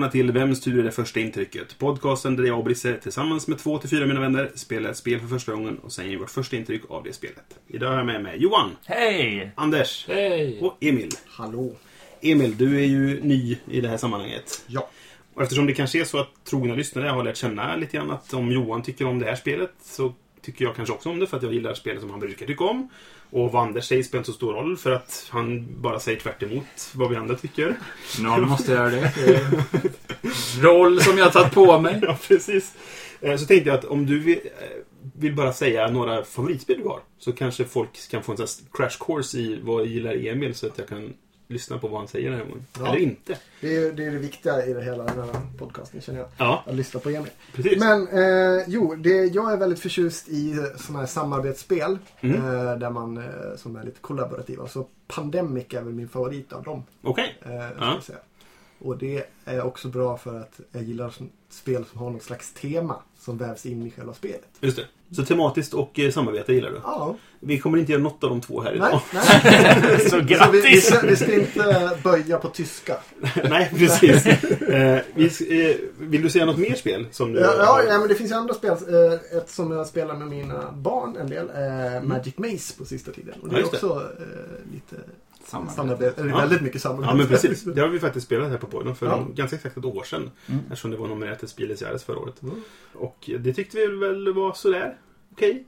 Välkomna till Vem styr det första intrycket? Podcasten där jag och Brisse tillsammans med två till fyra mina vänner spelar ett spel för första gången och sen ger vårt första intryck av det spelet. Idag har jag med mig Johan, Hej! Anders Hej! och Emil. Hallå. Emil, du är ju ny i det här sammanhanget. Ja. Och eftersom det kanske är så att trogna lyssnare har lärt känna lite grann att om Johan tycker om det här spelet så tycker jag kanske också om det för att jag gillar spel som han brukar tycka om. Och vad Anders säger spelar inte så stor roll för att han bara säger tvärt emot vad vi andra tycker. Någon måste göra det. roll som jag har tagit på mig. Ja, precis. Eh, Så tänkte jag att om du vill, eh, vill bara säga några favoritspel du har så kanske folk kan få en sån crash course i vad gillar Emil så att jag kan lyssna på vad han säger den här gången. Ja. Eller inte. Det är, det är det viktiga i det hela den här podcasten känner jag. Ja, Att lyssna på Emil. precis. Men eh, jo, det, jag är väldigt förtjust i sådana här samarbetsspel. Mm. Eh, där man, eh, som är lite kollaborativa. Så Pandemic är väl min favorit av dem. Okej. Eh, ska Ja. säga. Och det är också bra för att jag gillar spel som har något slags tema som vävs in i själva spelet. Just det. Så tematiskt och eh, samarbete gillar du? Ja, Vi kommer inte göra något av de två här nej, idag. nej. Så Så vi, vi, grattis! ska, vi ska inte böja på tyska. Nej, precis. eh, vi, eh, vill du säga något mer spel? Som du Ja, ja, har- ja, men det finns ju andra spel. Eh, Ett som jag spelar med mina barn en del. Eh, Magic Maze på sista tiden. Och det Ja, är det. också eh, lite Samarbete. samarbete. Eller Ja. väldigt mycket samarbete. Ja, men precis. Det har vi faktiskt spelat här på podden för Ja. ganska exakt ett år sedan. Mm. Eftersom det var nominerat till Spieles Jahres förra året. Mm. Och det tyckte vi väl var sådär. Okej.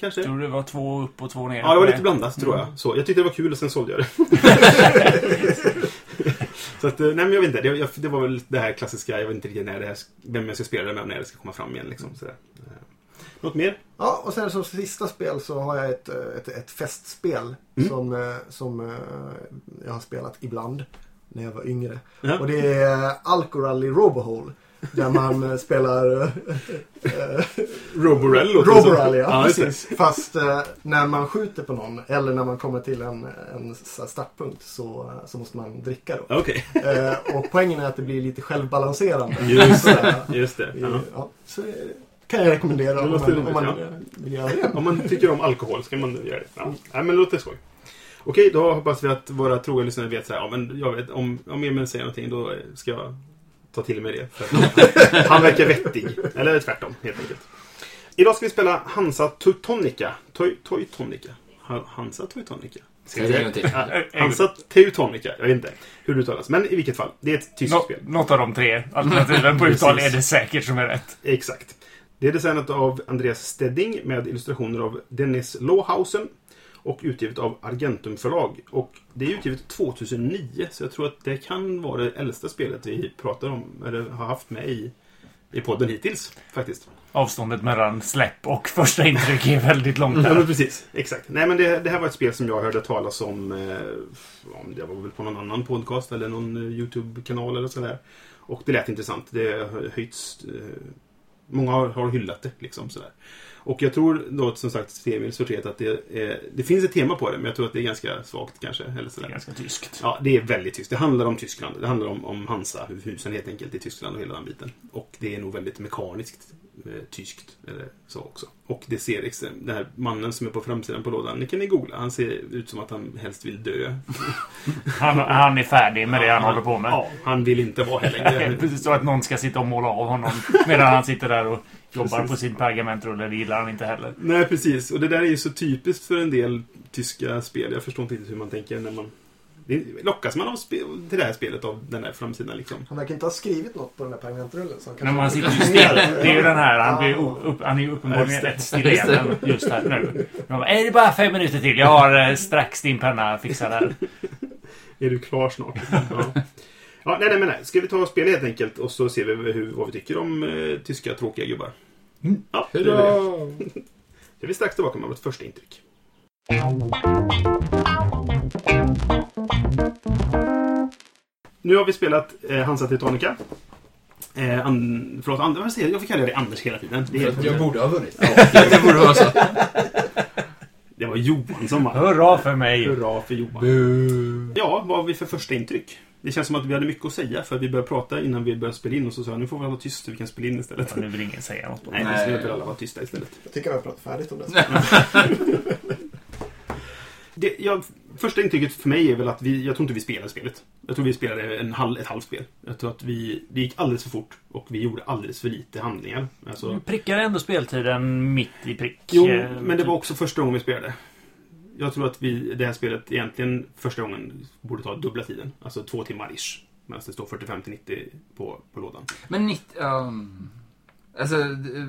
Kanske. Jag tror det var två upp och två ner. Ja, det var lite blandat tror jag. Så, jag tyckte det var kul och sen sålde jag det. så att, eh, nej men jag vet inte. Det, jag, det var väl det här klassiska, jag vet inte riktigt när det här, vem jag ska spela det med och när det ska komma fram igen. Liksom, sådär. Eh, Något mer? Ja, och sen som sista spel så har jag ett, eh, ett, ett festspel Mm. som, som jag har spelat ibland när jag var yngre. Ja. Och det är Alcorally Robohole. Där man eh, spelar eh, eh, Roborell det. Roborally, ja, det. precis. Fast eh, när man skjuter på någon eller när man kommer till en, en så startpunkt så, så måste man dricka då. Okej, Eh, och poängen är att det blir lite självbalanserande. Just Så, eh, just det. Ja. ja, så eh, kan jag rekommendera Det om man, om man eh, vill göra det. Om man tycker om alkohol ska man göra det. Ja. Nej, men det låter skoj. Okej, då hoppas vi att våra trogna lyssnare vet så här, ja, men jag vet, om, om Emil säger någonting då ska jag ta till mig det. Han verkar vettig. Eller tvärtom, helt enkelt. Idag ska vi spela Hansa Teutonica. Toy, Toytonica. Ha- Hansa. Ja, Hansa Teutonica. Jag vet inte hur det uttalas. Men i vilket fall, det är ett tyskt Nå, spel. något av de tre alternativen på uttal är det säkert som är rätt. Exakt. Det är designat av Andreas Stedding med illustrationer av Dennis Lohausen och utgivet av Argentum förlag. Och det är utgivet 2009, så jag tror att det kan vara det äldsta spelet vi pratar om, eller har haft med i, i podden hittills, faktiskt. Avståndet mellan släpp och första intryck är väldigt långt Ja, där. men precis. Exakt. Nej, men det, det här var ett spel som jag hörde talas om, eh, om det var väl på någon annan podcast eller någon eh, YouTube-kanal eller sådär. Och det lät intressant. Det har höjts... Eh, många har, har hyllat det, liksom sådär. Och jag tror då som sagt till Emils förtret att det, är, det finns ett tema på det, men jag tror att det är ganska svagt kanske. Eller Det är sådär. ganska tyskt. Ja, det är väldigt tyst. Det handlar om Tyskland. Det handlar om, om Hansa, husen helt enkelt i Tyskland och hela den biten. Och det är nog väldigt mekaniskt eh, tyskt. Eller så också. Och det ser. Den här mannen som är på framsidan på lådan, ni kan ni googla. Han ser ut som att han helst vill dö. Han, han är färdig med det han Ja, håller på med. Ja, han vill inte vara här Det är längre. precis så att någon ska sitta och måla av honom medan han sitter där och jobbar Precis. på sin pergamentrulle. Det gillar han inte heller. Nej, precis. Och det där är ju så typiskt för en del tyska spel. Jag förstår inte riktigt hur man tänker när man... Det lockas man av spe- till det här spelet av den här framsidan liksom? Han verkar inte ha skrivit något på den där pergamentrullen. så han När kanske- man sitter ju still. Det är ju den här, han, blir upp, han är ju uppenbarligen rätt stilleben just här nu. Bara, är det bara fem minuter till? Jag har eh, strax din penna fixad här. Är du klar snart? Ja. Ja, nej, nej, men nej. Ska vi ta och spela helt enkelt och så ser vi hur, vad vi tycker om eh, tyska tråkiga gubbar. Ja, vi det. Hurra! Så är vi strax tillbaka med vårt första intryck. Nu har vi spelat eh, Hansa Teutonica. Eh, an, förlåt, Anders, vad säger jag? Jag får kalla dig Anders hela tiden. Det, är helt jag borde ha vunnit. det borde vara så. det var Johan som vann. Hurra för mig! Hurra för Johan. Ja, vad har vi för första intryck? Det känns som att vi hade mycket att säga för vi började prata innan vi började spela in och så sa jag nu får vi vara tyst så vi kan spela in istället. Ja, nu vill ingen säga något. Nej, nu får alla vara tysta istället. Jag tycker vi har pratat färdigt om det. Det, ja, första intrycket för mig är väl att vi, jag tror inte vi spelade spelet. Jag tror vi spelade en halv, ett halvt spel. Jag tror att vi, det gick alldeles för fort och vi gjorde alldeles för lite handlingar. Alltså, Du prickar ändå speltiden mitt i prick. jo, Eh, men det var också första gången vi spelade. Jag tror att vi, det här spelet egentligen första gången borde ta dubbla tiden. Alltså två timmar ish. Medan det står 45 till 90 på, på lådan. Men 90... Um, alltså,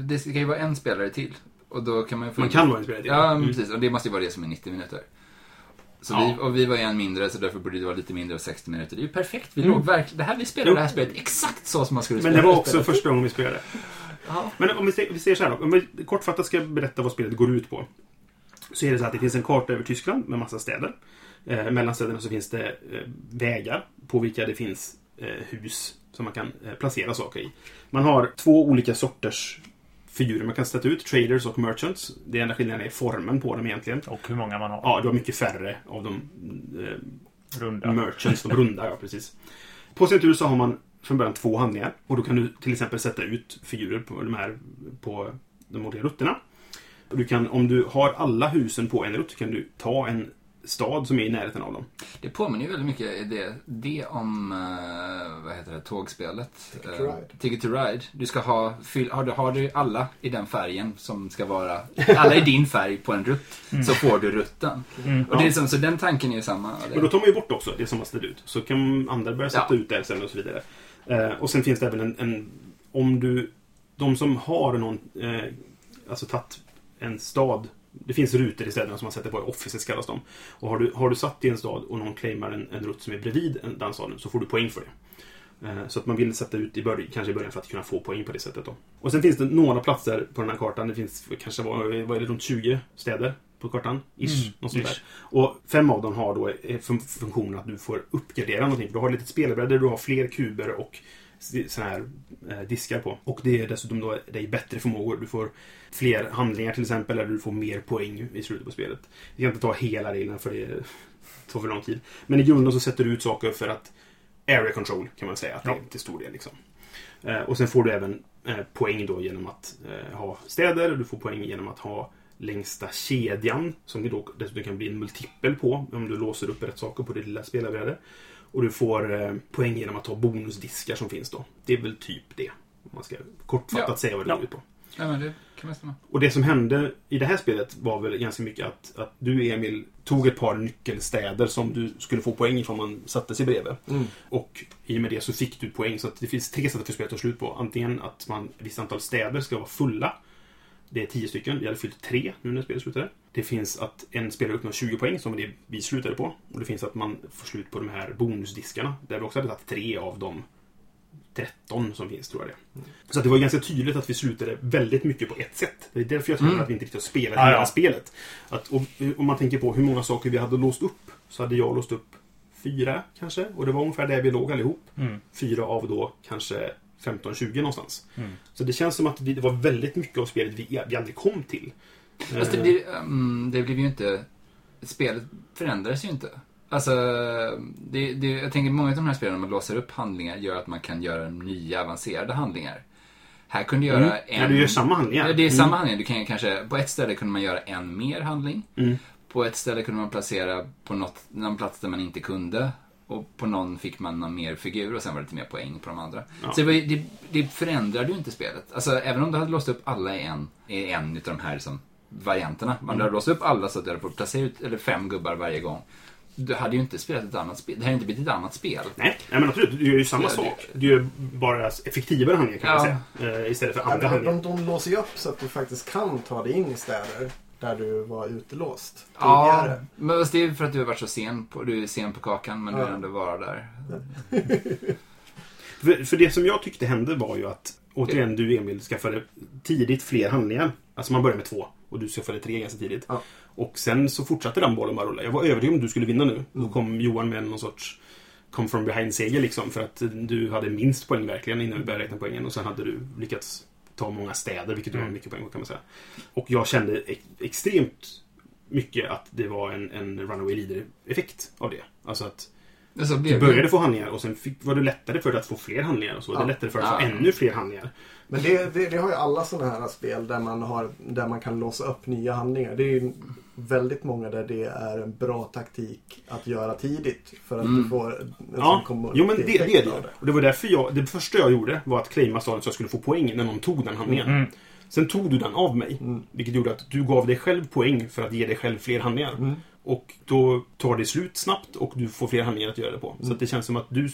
det ska ju vara en spelare till. Och då kan man ju få... Man kan vara inspirerad till det. Ja, men Mm. precis. Och det måste ju vara det som är 90 minuter. Så Ja. vi, och vi var ju en mindre, så därför borde det vara lite mindre av 60 minuter. Det är ju perfekt. Vi Mm. verkligen... Det här, vi spelade Jo. det här spelet exakt så som man skulle Men spela det var också spelet. första gången vi spelade. Ja. Men om vi säger, vi säger så här då. Om vi kortfattat ska berätta vad spelet går ut på. Så är det så att det finns en karta över Tyskland med massa städer. Eh, mellan städerna så finns det eh, vägar på vilka det finns eh, hus som man kan eh, placera saker i. Man har två olika sorters figurer man kan sätta ut. Traders och merchants. Det enda skillnaden är formen på dem egentligen. Och hur många man har. Ja, du har mycket färre av de eh, Runda. merchants, de runda, ja precis. På sin tur så har man från början två handlingar. Och då kan du till exempel sätta ut figurer på de här på de olika rutterna. Du kan, om du har alla husen på en rutt kan du ta en stad som är i närheten av dem. Det påminner ju väldigt mycket det, det om, eh, vad heter det, tågspelet? Ticket to Eh, Ride. Ticket to Ride. Du ska ha, fyll, har, du, har du alla i den färgen som ska vara, alla i din färg på en rutt, så får du rutten. Mm. Och det är som, så den tanken är ju samma. Men då tar man ju bort också det som man ställt ut. Så kan andra börja sätta Ja. ut där sen och så vidare. Eh, och sen finns det även en, en... Om du... De som har någon... Eh, alltså tagit en stad. Det finns rutor i städerna som man sätter på. Offices kallas de. Och har du, har du satt i en stad och någon claimar en, en rutt som är bredvid en- den staden så får du poäng för det. Eh, Så att man vill sätta ut i början, kanske i början för att kunna få poäng på det sättet. Då. Och sen finns det några platser på den här kartan. Det finns kanske vad är det, runt 20 städer på kartan. Ish. Mm, något sånt ish. där. Och fem av dem har då eh, fun- funktionen att du får uppgradera någonting. Du har ett litet spelbräde, du har fler kuber och sådana här eh, diskar på. Och det är dessutom då dig bättre förmågor. Du får fler handlingar till exempel, eller du får mer poäng i slutet på spelet. Vi kan inte ta hela reglerna för det tar för lång tid. Men i grunden så sätter du ut saker för att area control kan man säga att det är till stor del. Liksom. Eh, och sen får du även eh, poäng då genom att eh, ha städer. Du får poäng genom att ha längsta kedjan som det då dessutom kan bli en multipel på om du låser upp rätt saker på det lilla spelarbrädet. Och du får eh, poäng genom att ha bonusdiskar som finns då. Det är väl typ det. Om man ska kortfattat Ja. säga vad det Ja. går ut på. Ja, men det kan man stämma. Och det som hände i det här spelet var väl ganska mycket att, att du Emil tog ett par nyckelstäder som du skulle få poäng ifrån man satte sig bredvid. Mm. Och i och med det så fick du poäng. Så att det finns tre sätt för spelet att ta slut på. Antingen att man, ett visst antal städer ska vara fulla. Det är tio stycken. Vi hade fyllt tre nu när spelet slutade. Det finns att en spelare uppnår 20 poäng som det vi slutade på. Och det finns att man får slut på de här bonusdiskarna. Där vi också hade tagit tre av de 13 som finns, tror jag det Så att det var ganska tydligt att vi slutade väldigt mycket på ett sätt. Det är därför jag tror Mm. att vi inte riktigt har spelat Ja, hela ja. spelet. Att, och, om man tänker på hur många saker vi hade låst upp så hade jag låst upp fyra kanske. Och det var ungefär där vi låg allihop. Mm. Fyra av då kanske 15-20 någonstans. Mm. Så det känns som att vi, det var väldigt mycket av spelet vi, vi aldrig kom till. Fast det Eh, blir, mm, det blir ju inte... Spelet förändras ju inte. Alltså, det, det, jag tänker många av de här spelen, när man låser upp handlingar, gör att man kan göra nya avancerade handlingar. Här kunde du göra mm. en... Ja, du gör samma handlingar. Ja, det är Mm. samma handling. Du kan kanske, på ett ställe kunde man göra en mer handling. Mm. På ett ställe kunde man placera på något, någon plats där man inte kunde. Och på någon fick man någon mer figur och sen var det lite mer poäng på de andra. Ja. Så det, var, ju- det, det förändrade ju inte spelet. Alltså även om du hade låst upp alla i en, i en utav de här liksom, varianterna. Man Mm. hade låst upp alla så att du hade fått placera ut eller fem gubbar varje gång. Du hade ju inte spelat ett annat spel. Det hade inte blivit ett annat spel. Nej, nej, men absolut. Du gör ju samma Ja, sak. Du gör bara effektivare handlingar kan man Ja. säga. Eh, istället för Ja, andra de, handlingar. de låser ju upp så att du faktiskt kan ta dig in i städer där du var utelåst Ja, tidigare. men fast det är för att du har varit så sen på, du är sen på kakan men du Ja. vill ändå vara där. För, för det som jag tyckte hände var ju att återigen du Emil skaffade tidigt fler handlingar. Alltså man börjar med två och du skaffade tre ganska tidigt. Ja. Och sen så fortsatte den bollen bara rulla. Jag var övertygad om att du skulle vinna nu. Då kom Johan med någon sorts come from behind-seger liksom. För att du hade minst poäng verkligen innan vi började räkna poängen. Och sen hade du lyckats ta många städer, vilket Mm. mycket poäng kan man säga. Och jag kände ex- extremt mycket att det var en, en runaway leader-effekt av det. Alltså att Så du började det. få handlingar och sen fick, var det lättare för dig att få fler handlingar och så. Det Ja. är lättare för dig att få Ja. ännu fler handlingar. Men det, det, det har ju alla sådana här spel där man, har, där man kan låsa upp nya handlingar. Det är ju väldigt många där det är en bra taktik att göra tidigt. För att Mm. du får en Ja, jo men det, det är det. Och det var därför jag, det första jag gjorde var att claima staden så jag skulle få poäng när någon tog den handlingen. Mm. Sen tog du den av mig. Mm. Vilket gjorde att du gav dig själv poäng för att ge dig själv fler handlingar. Mm. Och då tar det slut snabbt och du får fler handlingar att göra det på. Så att det känns som att du...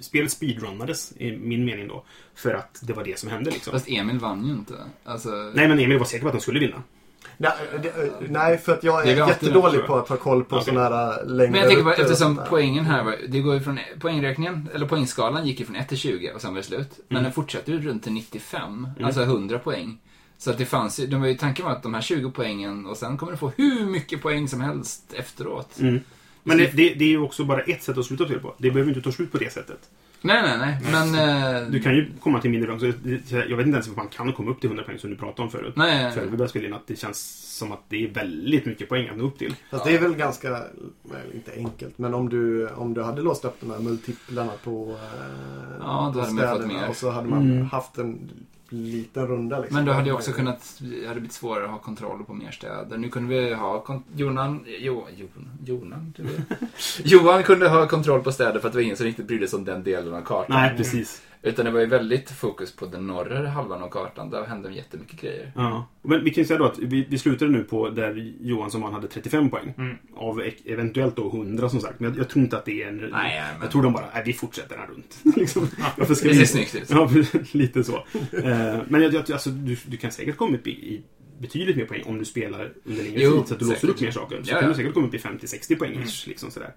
Spelet speedrunnades, i min mening då. För att det var det som hände liksom. Fast Emil vann ju inte. Alltså, Nej men Emil var säker på att han skulle vinna. Nej, det, nej, för att jag är är jättedålig på att ha koll på Okej. sådana här längre Men jag tänker bara, eftersom poängen här var, det går ju från, poängräkningen, eller poängskalan gick ju från 1 till 20 och sen var det slut. Men Mm. den fortsatte ju runt till 95, alltså 100 poäng. Så att det fanns ju, de var ju, tanken var att de här 20 poängen och sen kommer du få hur mycket poäng som helst efteråt. Mm. Men det, det, det är ju också bara ett sätt att sluta spel på. Det behöver inte ta slut på det sättet. Nej, nej, nej, men... eh, Du kan ju komma till mindre poäng. Så det- jag vet inte ens om man kan komma upp till 100 poäng som du pratade om förut. Nej, nej, Före vi började spela in att det känns som att det är väldigt mycket poäng att nå upp till. Fast det är väl ganska, väl, inte enkelt, men om du, om du hade låst upp de här multiplarna på eh, Ja, på städerna och så hade man Mm. haft en liten runda liksom. Men då hade jag också kunnat, det hade blivit svårare att ha kontroll på mer städer. Nu kunde vi ha, Jonan, jo, Jon, Jonan, det vet- Johan kunde ha kontroll på städer för att det var ingen som riktigt brydde sig om den delen av kartan. Nej, precis. Utan det var ju väldigt fokus på den norra halvan av kartan. Där hände jättemycket grejer. Ja. Men vi kan ju säga då att vi, vi slutade nu på där Johan som han hade 35 poäng. Mm. Av e- eventuellt då 100 som sagt. Men jag, jag tror inte att det är en... Nej, men- Jag tror de bara, nej vi fortsätter här runt. liksom. Ska Det vi... ser snyggt ut. Ja, lite så. Eh, men jag, jag, alltså, du, du kan säkert komma upp i, i betydligt mer poäng om du spelar under längre tid. Så att du låser upp mer saker. Så Ja, kan ja. du säkert komma upp i 50-60 poäng. Liksom sådär.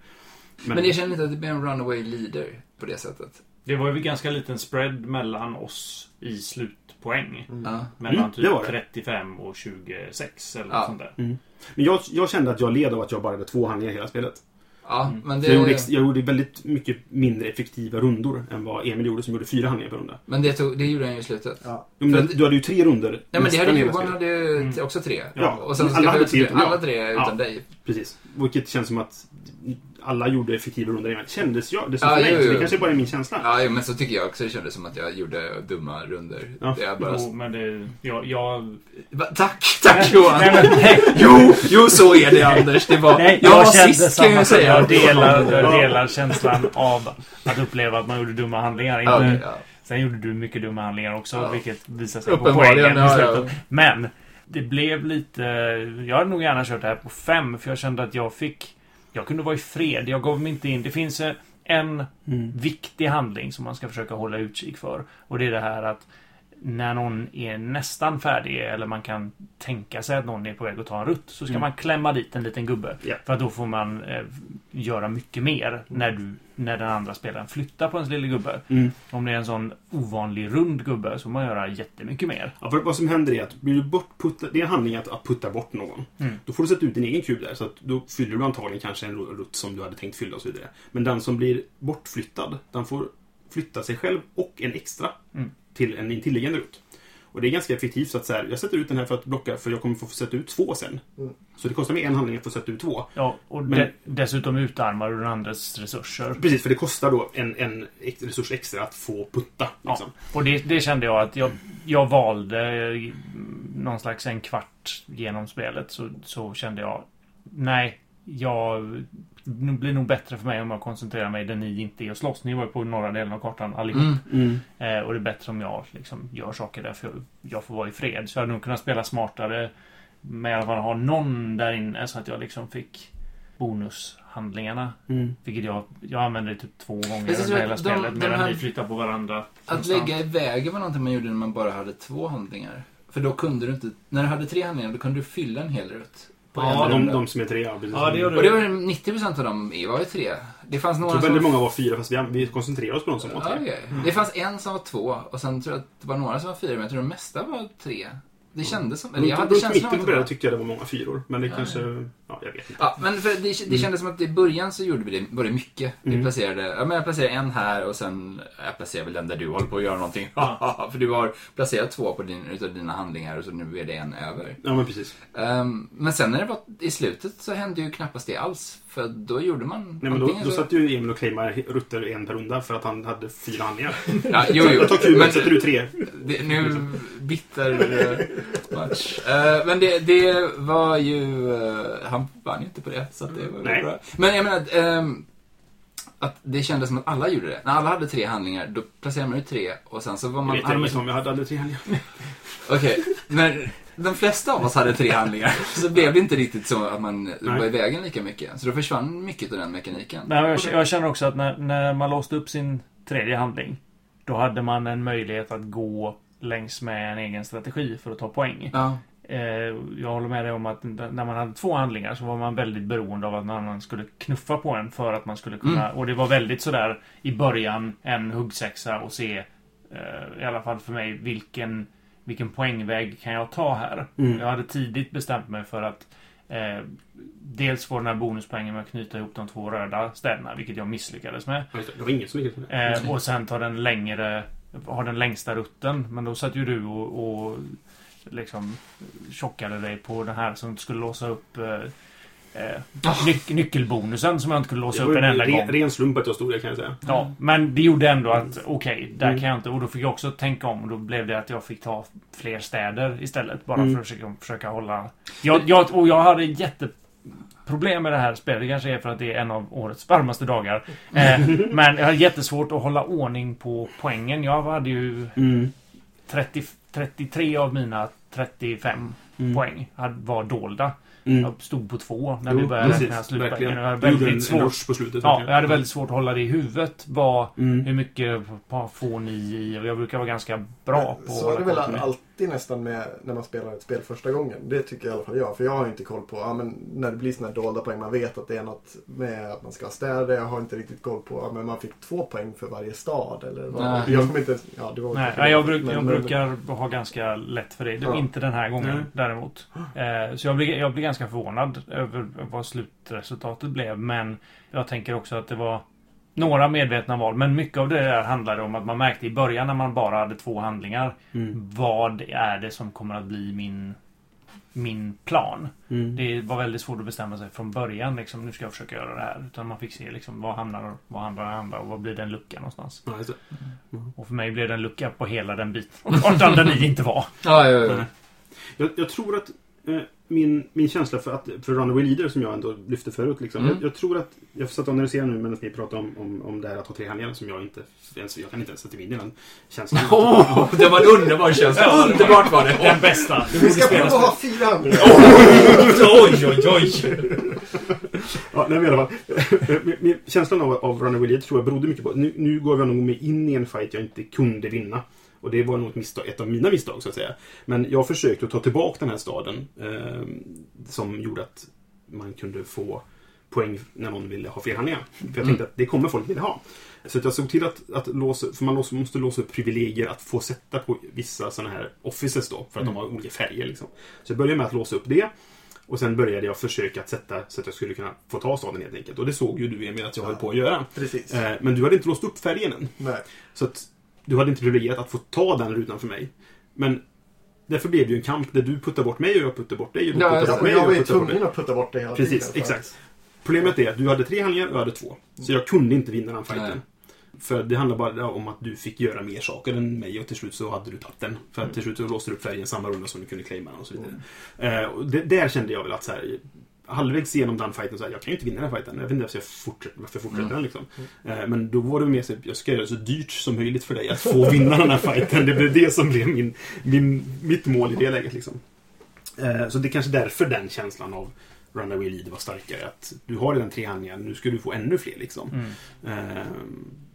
Men, jag känner inte att det blir en runaway leader på det sättet. Det var ju ganska liten spread mellan oss i slutpoäng. Ja. Mellan Mm, typ det det. 35 och 26 eller Ja. något sånt där. Men jag, jag kände att jag led av att jag bara hade två handlingar i hela spelet. Ja, Mm. men Så jag, gjorde, det, jag gjorde väldigt mycket mindre effektiva rundor än vad Emil gjorde som gjorde fyra handlingar per runda. men det, tog, det gjorde han ju i slutet. Ja. Men du hade ju tre runder Nej men det hade Johan hade ju Mm. också tre. Ja, och sen alla hade tre, tre. Alla ja. tre utan Ja. dig. Precis. Vilket känns som att alla gjorde effektiva runder innan. Kändes jag. Det Ja, för jo, jo. Det kanske bara är min känsla. Ja, jo, men så tycker jag också. Det kändes som att jag gjorde dumma runder. Ja. Det är bara... Jo, men det... Jag... jag Va, tack, tack Johan! nej, men, nej, Jo, jo så är det Anders. Det var... nej, jag jag var kände sist kan jag säga. Jag delar, jag delar känslan av att uppleva att man gjorde dumma handlingar. Inte, Ja, okej, ja. Sen gjorde du mycket dumma handlingar också, Ja. vilket visar sig på poängen i ja, ja. slutet. Men det blev lite... Jag hade nog gärna kört det här på fem, för jag kände att jag fick... Jag kunde vara i fred. Jag gav mig inte in. Det finns eh, en Mm. viktig handling som man ska försöka hålla utkik för. Och det är det här att när någon är nästan färdig eller man kan tänka sig att någon är på väg att ta en rutt så ska Mm. man klämma dit en liten gubbe. Ja. För att då får man eh, göra mycket mer när, du, när den andra spelaren flyttar på ens lilla gubbe. Mm. Om det är en sån ovanlig rund gubbe så får man göra jättemycket mer. Ja, för vad som händer är att blir du bortputtad, det är en handling att, att putta bort någon. Mm. Då får du sätta ut din egen kub där. Så att då fyller du antagligen kanske en rutt som du hade tänkt fylla och så vidare. Men den som blir bortflyttad, den får flytta sig själv och en extra Mm. till en intilliggande rutt. Och det är ganska effektivt så att så här, jag sätter ut den här för att blocka för jag kommer få sätta ut två sen. Mm. Så det kostar mig en handling att få sätta ut två. Ja, och Men- de, dessutom utarmar du den andres resurser. Precis, för det kostar då en, en resurs extra att få putta. Liksom. Och det, det kände jag att jag, jag valde eh, någon slags en kvart genom spelet så, så kände jag nej, jag blir nog bättre för mig om jag koncentrerar mig där ni inte är och slåss. Ni var ju på norra delen av kartan allihop. Mm. Mm. Eh, och det är bättre om jag liksom gör saker där för jag, jag får vara i fred. Så jag hade nog kunnat spela smartare med fall ha någon där inne så att jag liksom fick bonushandlingarna. Mm. Vilket jag, jag använde typ två gånger under hela att de- spelet de medan här- ni flyttar på varandra. Att konstant. lägga i vägen var någonting man gjorde när man bara hade två handlingar. För då kunde du inte... När du hade tre handlingar, då kunde du fylla en hel rutt. På en Ja, de, runda. de som är tre, ja. Precis. Ja, det gör du. Och det var 90% av dem var ju tre. Det fanns Jag några tror som... väldigt många var fyra, fast vi, vi koncentrerar oss på de som var Ja, tre. okej. Det fanns en som var två och sen tror jag att det var några som var fyra, men jag tror de mesta var tre. Det kändes som... Eller jag hade runt känslan mitten var... tyckte jag det var många fyror. Men det Ja, kanske... Ja, jag vet inte. Ja, men för det, det kändes som att i början så gjorde vi det, var det mycket. Vi Mm. placerade, ja men jag placerade en här och sen, jag placerar väl den där du håller på att göra någonting. Ja. för du har placerat två på din, utav dina handlingar och så nu är det en över. Ja, men precis. Ehm, men sen när det var i slutet så hände ju knappast det alls. För då gjorde man Nej, men då, då satt ju Emil och claimade rutter en per runda för att han hade fyra handlingar. Ja, jo, jo. Jag tar kuben, sätter du tre. Det, nu, bitter eh, match. Eh, men det, det var ju... eh, han vann ju inte på det, så det var Nej. bra. Men jag menar, ehm, att det kändes som att alla gjorde det. När alla hade tre handlingar, då placerade man ut tre och sen så var Jag man... vet hade man- inte om jag hade aldrig tre handlingar. Okej, men de flesta av oss hade tre handlingar. Så blev det inte riktigt så att man Nej. var i vägen lika mycket. Så då försvann mycket av den mekaniken. Men jag, jag känner också att när, när man låste upp sin tredje handling. Då hade man en möjlighet att gå längs med en egen strategi för att ta poäng. Ja, Eh, jag håller med dig om att när man hade två handlingar så var man väldigt beroende av att någon annan skulle knuffa på en för att man skulle kunna... Och det var väldigt sådär i början en huggsexa och se, eh, i alla fall för mig, vilken, vilken poängväg kan jag ta här? Mm. Jag hade tidigt bestämt mig för att eh, dels få den här bonuspoängen med att knyta ihop de två röda städerna, vilket jag misslyckades med. Det. Var ingen som lyckades med. Eh, och sen ta den längre, ha den längsta rutten. Men då satt ju du och, och liksom tjockade dig på den här som skulle låsa upp eh, eh, nyc nyckelbonusen som jag inte skulle låsa upp en enda gång. ren slump att jag stod där kan jag säga. Ja, men det gjorde ändå att okej, där Mm. kan jag inte. Och då fick jag också tänka om och då blev det att jag fick ta fler städer istället. Bara Mm. för att försöka, försöka hålla... Jag, jag, och jag hade jätteproblem med det här spelet. Det kanske är för att det är en av årets varmaste dagar. Eh, men jag hade jättesvårt att hålla ordning på poängen. Jag hade ju Mm. 30, 33 av mina 35 Mm. poäng hade- var dolda. Mm. Jag stod på två när Jo, vi började precis. räkna slutpoängen. Jag hade väldigt svårt på slutet. Ja, jag hade väldigt svårt att hålla det i huvudet. Vad, Mm. Hur mycket får ni i? Jag brukar vara ganska bra på att Så det hålla väl koll på det. Alltid nästan med när man spelar ett spel första gången. Det tycker i alla fall jag. För jag har inte koll på, ja, men när det blir sådana här dolda poäng. Man vet att det är något med att man ska ha städer. Jag har inte riktigt koll på, ja, men man fick två poäng för varje stad. Eller vad. Nej. Jag kommer inte, ja det var Nej, jag, bruk, Men- jag men- brukar ha ganska lätt för det. det Ja. Inte den här gången Nej. däremot. Eh, så jag blir, jag blir ganska förvånad över vad slutresultatet blev. Men jag tänker också att det var några medvetna val. Men mycket av det där handlade om att man märkte i början när man bara hade två handlingar. Mm. Vad är det som kommer att bli min, min plan? Mm. Det var väldigt svårt att bestämma sig från början. Liksom, nu ska jag försöka göra det här. Utan man fick se liksom, vad hamnar vad det andra och vad blir den lucka någonstans. Det. Och för mig blev det en lucka på hela den biten. Och där ni inte var. ja, ja, ja. Nej. Jag, jag tror att eh, min, min känsla för, att, för Runaway Leader som jag ändå lyfte förut. Liksom, Mm. jag, jag tror att, jag satt och analyserade nu medan ni pratade om, om, om det här att ha tre handlingar som jag inte ens, jag kan inte ens sätta mig in i den känslan. Oh, det var en underbar känsla. Underbart var det. Den bästa. Vi ska prova att ha fyra handlingar. oj, oj, oj. Ja, nej, men i alla fall. Min- min- Känslan av, av Runaway Leader tror jag berodde mycket på nu, nu gav jag nog mig in i en fight jag inte kunde vinna. Och det var nog ett, misstag, ett av mina misstag så att säga. Men jag försökte att ta tillbaka den här staden. Eh, som gjorde att man kunde få poäng när någon ville ha fler handlingar. För jag tänkte att det kommer folk vilja ha. Så jag såg till att, att låsa, för man låsa, måste låsa upp privilegier att få sätta på vissa sådana här offices då. För att de har olika färger liksom. Så jag började med att låsa upp det. Och sen började jag försöka att sätta så att jag skulle kunna få ta staden helt enkelt. Och det såg ju du Emil att jag höll på att göra. Precis. Eh, Men du hade inte låst upp färgen än. Nej. Så att du hade inte privilegiet att få ta den rutan för mig. Men därför blev det ju en kamp där du puttar bort mig och jag puttar bort dig. Och du Ja, puttar bort och mig jag och var ju jag puttar bort dig. tvungen att putta bort det hela Precis, tiden. exakt. Problemet är att du hade tre handlingar och jag hade två. Så jag kunde inte vinna den fighten. Nej. För det handlar bara om att du fick göra mer saker än mig och till slut så hade du tagit den. För att till slut så låste du upp färgen samma runda som du kunde claima den och så vidare. Eh, och det, där kände jag väl att så här, halvvägs igenom den fighten så här, jag kan ju inte vinna den fighten. Jag vet inte varför jag fortsätter, varför jag fortsätter Mm. den liksom. Eh, men då var det mer så jag ska göra det så dyrt som möjligt för dig att få vinna den här fighten. Det blev det som blev min, min, mitt mål i det läget liksom. Eh, så det är kanske därför den känslan av Runaway Leader var starkare. Att du har redan tre handlingar, nu ska du få ännu fler liksom. Mm. Eh,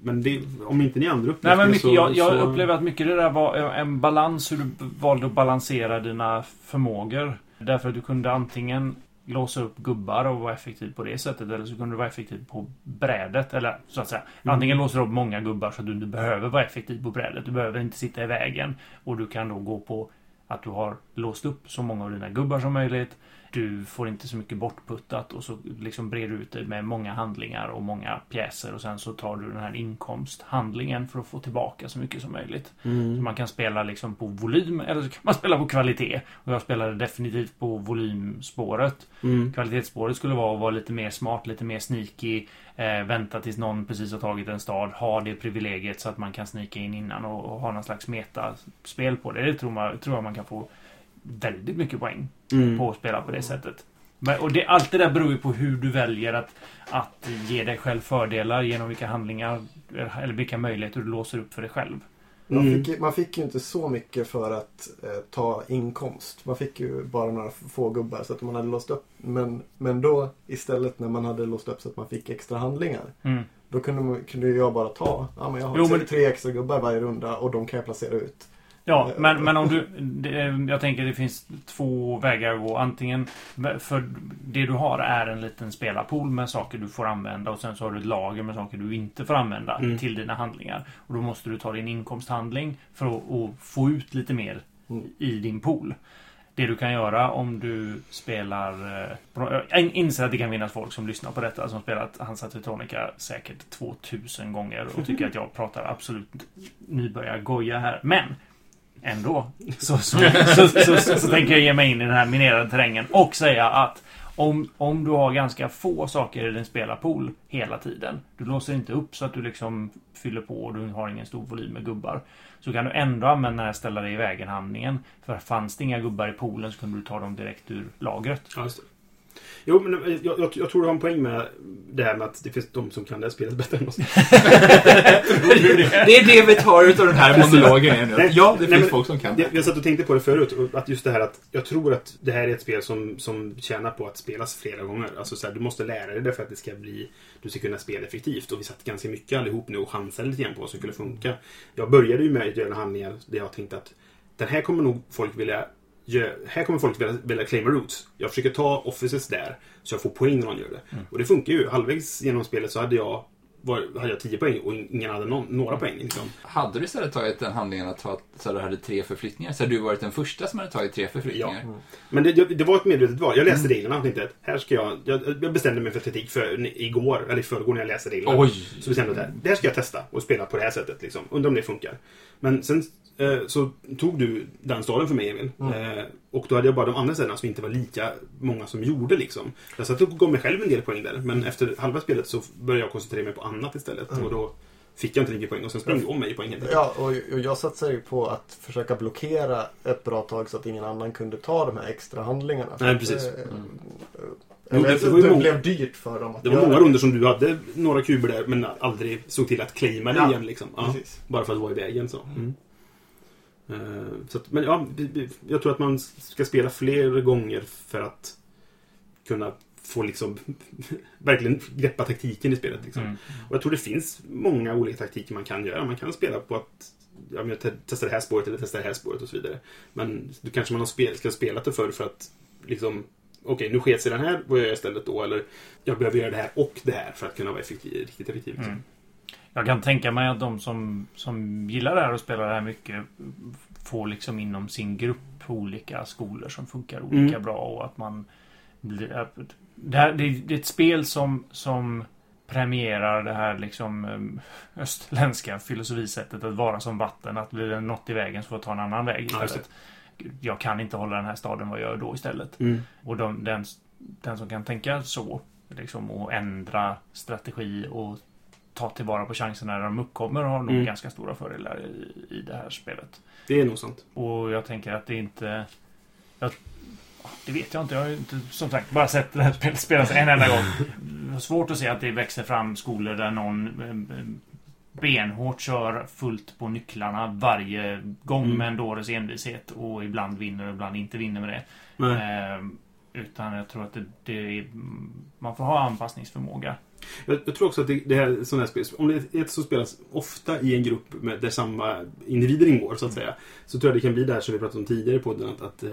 men det, om inte ni andra Nej, upplevde men det mycket, så... jag, jag så... upplever att mycket det där var en balans hur du valde att balansera dina förmågor. Därför att du kunde antingen låsa upp gubbar och vara effektiv på det sättet. Eller så kunde du vara effektiv på brädet. Eller så att säga. Mm. Antingen låser du upp många gubbar så att du inte behöver vara effektiv på brädet. Du behöver inte sitta i vägen. Och du kan då gå på att du har låst upp så många av dina gubbar som möjligt. Du får inte så mycket bortputtat och så liksom breder ut det med många handlingar och många pjäser och sen så tar du den här inkomsthandlingen för att få tillbaka så mycket som möjligt. Så man kan spela liksom på volym eller så kan man spela på kvalitet. Och jag spelade definitivt på volymspåret. Mm. Kvalitetsspåret skulle vara att vara lite mer smart, lite mer sneaky. Eh, vänta tills någon precis har tagit en stad. Ha det privilegiet så att man kan snika in innan och, och ha någon slags metaspel på det. Det tror, man, tror jag man kan få väldigt mycket poäng Mm. på att spela på det sättet. Men, och det, allt det där beror ju på hur du väljer att, att ge dig själv fördelar genom vilka handlingar eller vilka möjligheter du låser upp för dig själv. Man, Mm. fick, ju- man fick ju inte så mycket för att eh, ta inkomst. Man fick ju bara några få gubbar så att man hade låst upp. Men, men då istället när man hade låst upp så att man fick extra handlingar. Mm. Då kunde, man, kunde ju jag bara ta, ja men jag har Jo, tre, men- tre extra gubbar varje runda och de kan jag placera ut. Ja, men, men om du... Det, jag tänker det finns två vägar att gå. Antingen... För det du har är en liten spelarpool med saker du får använda och sen så har du ett lager med saker du inte får använda Mm. till dina handlingar. Och då måste du ta din inkomsthandling för att, att få ut lite mer Mm. i din pool. Det du kan göra om du spelar... eh, Jag inser att det kan finnas folk som lyssnar på detta som spelat Hansa Teutonica säkert 2000 gånger och tycker att jag pratar absolut nybörjargoja här. Men ändå så, så, så, så, tänker jag ge mig in i den här minerade terrängen och säga att om, om du har ganska få saker i din spelarpool hela tiden. Du låser inte upp så att du liksom fyller på och du har ingen stor volym med gubbar. Så kan du ändå använda den här ställa dig i vägen-handlingen. För fanns det inga gubbar i poolen så kunde du ta dem direkt ur lagret. Ja. Jo, men eh, jag, jag, jag tror du har en poäng med det här med att det finns de som kan det här spelet bättre än oss. Det är det vi tar ut av den här monologen är nu. Nej, Ja, det nej, finns men- folk som kan Jag, det. jag satt och tänkte på det förut. Att just det här att jag tror att det här är ett spel som, som tjänar på att spelas flera gånger. Alltså så här, du måste lära dig det för att det ska bli... Du ska kunna spela effektivt. Och vi satt ganska mycket allihop nu och chansade lite grann på vad som skulle funka. Jag började ju med att göra handlingar där jag tänkte att den här kommer nog folk vilja... Här kommer folk vilja, vilja claima roots. Jag försöker ta offices där så jag får poäng när någon gör det. Och det funkar ju. Halvvägs genom spelet så hade jag, var, hade jag 10 poäng och ingen hade någon, några poäng. Liksom. Hade du istället tagit den handlingen att ta, så du hade tre förflyttningar? Så hade du varit den första som hade tagit tre förflyttningar? Ja. Men det, det var ett medvetet val. Jag läste reglerna och tänkte att här ska jag... Jag, jag bestämde mig för taktik för igår, eller i förrgår när jag läste reglerna. Oj! Så bestämde jag att det här ska jag testa och spela på det här sättet. Liksom. Undrar om det funkar. Men sen eh, så tog du den staden för mig Emil. Eh, och då hade jag bara de andra städerna som inte var lika många som gjorde. Liksom. Jag satt och gav mig själv en del poäng där. Men efter halva spelet så började jag koncentrera mig på annat istället. Och då fick jag inte lika mycket poäng. Och sen sprang du om mig i poäng helt. Ja, och, och jag satsade ju på att försöka blockera ett bra tag så att ingen annan kunde ta de här extra handlingarna. Nej, precis. Eh, Jo, Eller det så var ju det många- blev dyrt för dem att Det var många runder som du hade några kuber där men aldrig såg till att claima det Ja, igen. Liksom. Ja, bara för att vara i vägen. Så. Mm. Eh, så att, men ja, jag tror att man ska spela fler gånger för att kunna få liksom verkligen greppa taktiken i spelet. Liksom. Mm. Och jag tror det finns många olika taktiker man kan göra. Man kan spela på att ja, jag te- testar det här spåret eller testar det här spåret och så vidare. Men då kanske man har spel, ska ha spelat det förr för att liksom Okej, nu sket sig den här. Vad gör jag istället då? Eller jag behöver göra det här och det här för att kunna vara effektiv, riktigt effektiv. Liksom. Mm. Jag kan tänka mig att de som, som gillar det här och spelar det här mycket får liksom inom sin grupp olika skolor som funkar olika Mm. bra och att man blir... Det, här, det, det är ett spel som, som premierar det här liksom em, österländska filosofisättet att vara som vatten. Att blir det något i vägen så får jag ta en annan väg Ja, istället. Jag kan inte hålla den här staden, vad gör jag då istället? Mm. Och de, den, den som kan tänka så, liksom, och ändra strategi och ta tillvara på chanserna när de uppkommer har nog Mm. ganska stora fördelar i, i det här spelet. Det är nog sant. Och jag tänker att det inte... Jag, det vet jag inte. Jag har inte, som sagt, bara sett det här spelet spelas en enda gång. Svårt att se att det växer fram skolor där någon eh, benhårt kör fullt på nycklarna varje gång Mm. med en dåres envishet och ibland vinner och ibland inte vinner med det. Eh, utan jag tror att det, det är, man får ha anpassningsförmåga. Jag, jag tror också att det, det här sådana här spel, om det är ett som spelas ofta i en grupp med, där samma individer ingår så att säga. Så tror jag det kan bli det här som vi pratade om tidigare i podden. Att, att eh,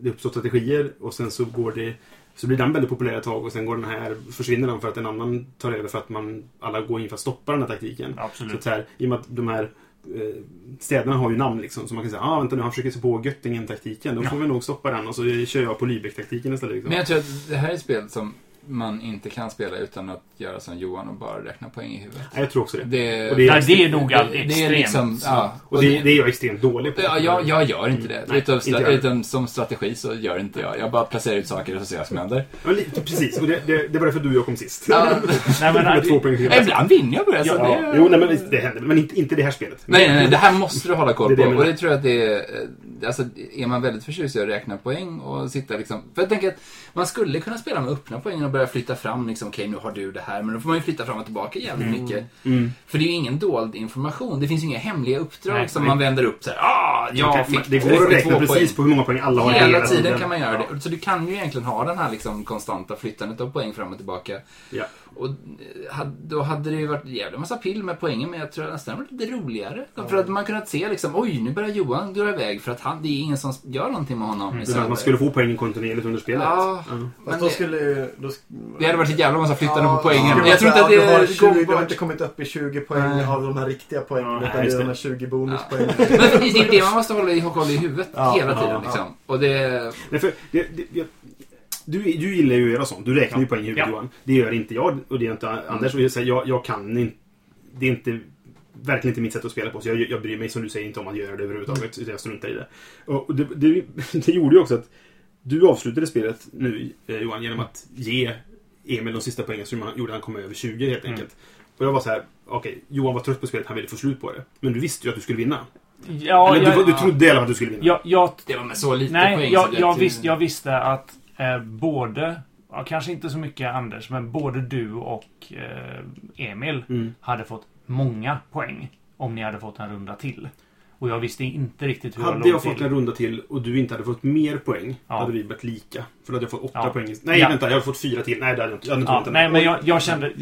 det uppstår strategier och sen så går det så blir den väldigt populär ett tag och sen går den här, försvinner den för att en annan tar över för att man alla går in för att stoppa den här taktiken. Så Absolut. att så här, I och med att de här eh, städerna har ju namn liksom. Så man kan säga, ah vänta nu, han försöker sig på Göttingen-taktiken. Då får vi nog stoppa den och så kör jag på Lübeck-taktiken istället. Liksom. Men jag tror att det här är ett spel som man inte kan spela utan att göra som Johan och bara räkna poäng i huvudet. Ja, jag tror också det. Det, Och det är- Nej, det är nog allt det, det är extremt. liksom, ja, Och det, det är jag extremt dålig på. Ja, jag, jag gör inte det. Nej, utan, inte jag. utan som strategi så gör inte jag. Jag bara placerar ut saker och så ser jag vad som händer. Ja, lite, precis, och det, det, det var därför du och jag kom sist. Ja, Nej, men, två poäng till. ibland vinner jag på det. Så Ja, det jo, nej, men det händer. Men inte, inte det här spelet. Nej, nej, nej, det här måste du hålla koll Det är det på. jag och det tror jag att det är... eh, Alltså, är man väldigt förtjust i att räkna poäng och sitta liksom... För jag tänker att man skulle kunna spela med öppna poäng och börja flytta fram liksom, okej nu har du det här, men då får man ju flytta fram och tillbaka jävligt mycket. Mm. För det är ju ingen dold information. Det finns ju inga hemliga uppdrag Nej, som man vänder upp så här. Ah, jag kan- fick det går att 32 räkna precis poäng. på hur många poäng alla har Hela tiden kan man göra Ja. det. Så du kan ju egentligen ha den här liksom konstanta flyttandet av poäng fram och tillbaka. Ja. Och eh, då hade det ju varit jävla massa pill med poängen, men jag tror nästan det var lite roligare. För att man kunnat se liksom, oj, nu börjar Johan dra iväg för att han, det är ingen som gör någonting med honom. Menar att man skulle få poängen kontinuerligt under spelet? Ja, Ja. men Fast då det, skulle. Då, det hade varit ett jävla massa flyttande Ja, på poängen. Men jag tror inte att det du har, 20, går du har inte kommit upp i 20 poäng Nej. av de här riktiga poängen. Ja, utan det är de här 20 bonuspoängen. Men det är det man måste hålla i, koll i huvudet Ja, hela ja, tiden. ja. Liksom. Och det... Nej, för det, det, jag, du, du gillar ju att göra sånt. Du räknar ju poäng i huvudet Ja. Johan. Det gör inte jag och det gör inte Anders. Och jag, säger, jag, jag kan inte... Det är inte verkligen inte mitt sätt att spela på. Så jag, jag bryr mig som du säger inte om att göra det överhuvudtaget. Så jag struntar i det. Och det, det, det gjorde ju också att du avslutade spelet nu eh, Johan genom att ge Emil de sista poängen som han gjorde han kom över 20 helt Mm. enkelt. Och jag var så här, okej, Johan var trött på spelet, han ville få slut på det. Men du visste ju att du skulle vinna. Ja, Eller jag, du, du trodde i alla fall att du skulle vinna. jag, jag, Det var med så lite nej, poäng. jag, jag, visste, jag visste att eh, både, ja, kanske inte så mycket Anders, men både du och eh, Emil Mm. hade fått många poäng om ni hade fått en runda till. Och jag visste inte riktigt hur jag Hade jag fått till. en runda till och du inte hade fått mer poäng Ja. hade vi varit lika. För då hade jag fått åtta Ja. poäng. Nej, Ja. vänta. Jag hade fått fyra till. Nej, det hade jag inte. Jag hade inte Ja, nej, men jag, jag kände...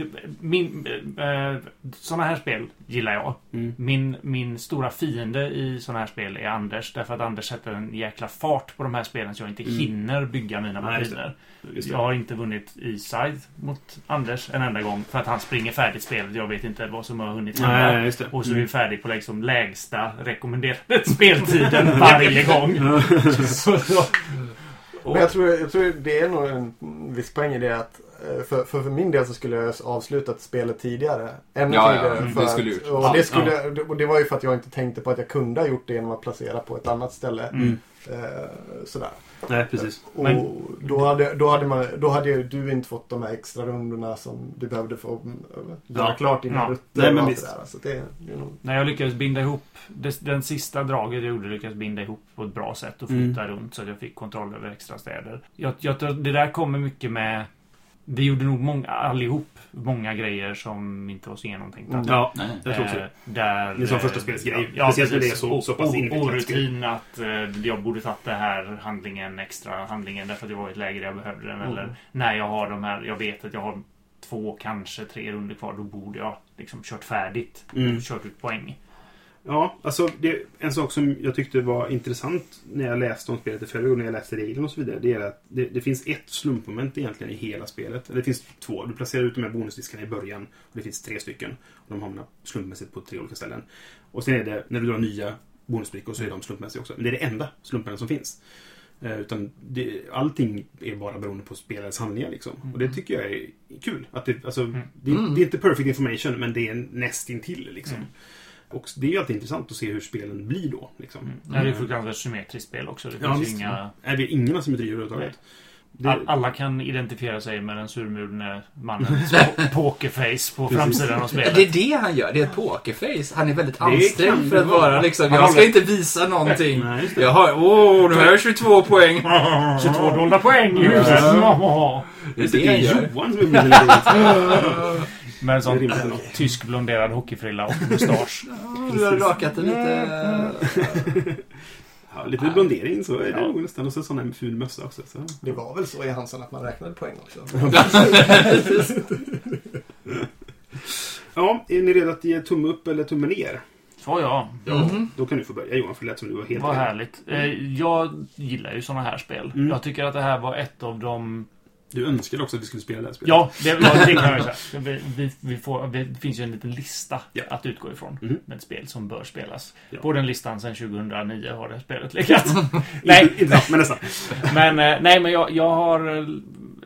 Min, eh, såna här spel gillar jag. Mm. Min, min stora fiende i såna här spel är Anders. Därför att Anders sätter en jäkla fart på de här spelen så jag inte Mm. hinner bygga mina maskiner. Jag har inte vunnit E-side mot Anders en enda gång. För att han springer färdigt spelet. Jag vet inte vad som har hunnit hända. Nej. Och så är vi färdig på liksom lägsta rekommenderade speltiden varje gång. så, så, Men jag tror, jag tror det är nog en viss poäng i det att eh, för, för, för min del så skulle jag avslutat spelet tidigare. Ännu Ja, ja, tidigare. mm, för det skulle att, och, Ja, det skulle, och det var ju för att jag inte tänkte på att jag kunde ha gjort det genom att placera på ett annat ställe. Mm. Eh, sådär. Nej, precis. Och Men- då, hade, då, hade man, då hade du inte fått de här extra rundorna som du behövde få mm, göra Ja. klart dina Ja. rutter Nej, men visst. det där. Så det, det är nog... När jag lyckades binda ihop det, Den sista draget jag gjorde lyckades binda ihop på ett bra sätt och flytta runt så att jag fick kontroll över extra städer. Jag, jag, tror det där kommer mycket med Vi gjorde nog många, allihop många grejer som inte var så genomtänkta. Ja, Nej. jag tror också Eh, det. där, Det är som eh, första spelsgrej. Ja, Speciellt när det är så- så pass Orutin att eh, jag borde tagit det här handlingen, extra handlingen därför att jag var i ett läge där jag behövde den. Mm. Eller när jag har de här, jag vet att jag har två, kanske tre runder kvar. Då borde jag liksom kört färdigt. Mm. Kört ut poäng. Ja, alltså det, en sak som jag tyckte var intressant när jag läste om spelet i förra och när jag läste reglerna och så vidare. Det är att det, det finns ett slumpmoment egentligen i hela spelet. Det finns två. Du placerar ut de här bonusdiskarna i början. Och det finns tre stycken. Och de hamnar slumpmässigt på tre olika ställen. Och sen är det, när du drar nya bonusbrickor så är de slumpmässiga också. Men det är det enda slumpmännen som finns. Eh, utan det, allting är bara beroende på spelarens handlingar liksom. Och det tycker jag är kul. Att det, alltså, det, Mm. det är inte perfect information, men det är nästintill liksom. Mm. Och det är ju alltid intressant att se hur spelen blir då. Liksom. Mm. Det är ju fruktansvärt symmetriskt spel också. Det Ja, finns visst. inga... Nej, det är ingen asymmetri överhuvudtaget. Det, All, alla kan identifiera sig med den surmulne mannens po- pokerface på framsidan av spelet. det är det han gör. Det är ett pokerface. Han är väldigt ansträngd för att vara. liksom, jag ska inte visa någonting. Nej. Jag har, åh, nu har jag 22 poäng. 22 dollar poäng i huset! Det är det är. Johan som är med en sån tysk blonderad hockeyfrilla och mustasch. Du har rakat det lite. ja, Lite blondering så är det Ja. nog nästan. Och så sån här ful mössa också. Så. Det var väl så i Hansen att man räknade poäng också. Ja, är ni redo att ge tumme upp eller tumme ner? Så ja. Mhm. Då kan du få börja Johan, för det lät som du var helt Vad härligt. Eh, Jag gillar ju såna här spel. Mm. Jag tycker att det här var ett av de Du önskade också att vi skulle spela det här spelet. Ja, det, ja, det kan jag säga. Vi, vi, vi får, det finns ju en liten lista Ja. att utgå ifrån Mhm. med spel som bör spelas. Ja. På den listan sedan 2009 har det spelet legat. nej, Inte, men nästan. men, eh, nej, men jag, jag har eh,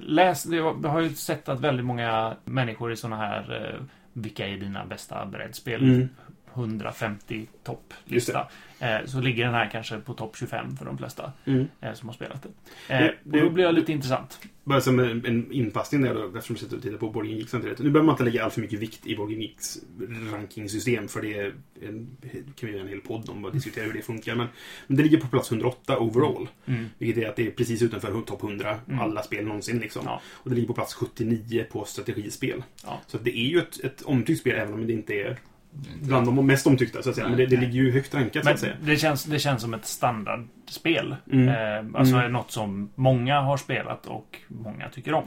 läst, jag har ju sett att väldigt många människor i såna här eh, Vilka är dina bästa brädspel? Mm. 150 Just topplista. Eh, så ligger den här kanske på topp 25 för de flesta Mm. eh, som har spelat det. Eh, Det- då blir jag lite intressant. Bara som en, en inpassning där då, eftersom vi sitter och tittar på Board Game Geek samtidigt. Nu behöver man inte lägga allt för mycket vikt i Game Geeks rankingsystem för det en, kan vi göra en hel podd om och diskutera hur det funkar. Men, men det ligger på plats 108 overall. Mm. Vilket är att det är precis utanför topp 100 Mm. alla spel någonsin. Liksom. Ja. Och det ligger på plats 79 på strategispel. Ja. Så att det är ju ett, ett omtyckt spel även om det inte är bland de mest omtyckta så att säga. Men det, det ligger ju högt rankat så att säga. det känns, det känns som ett standardspel. Mm. Eh, alltså Mm. något som många har spelat och många tycker om.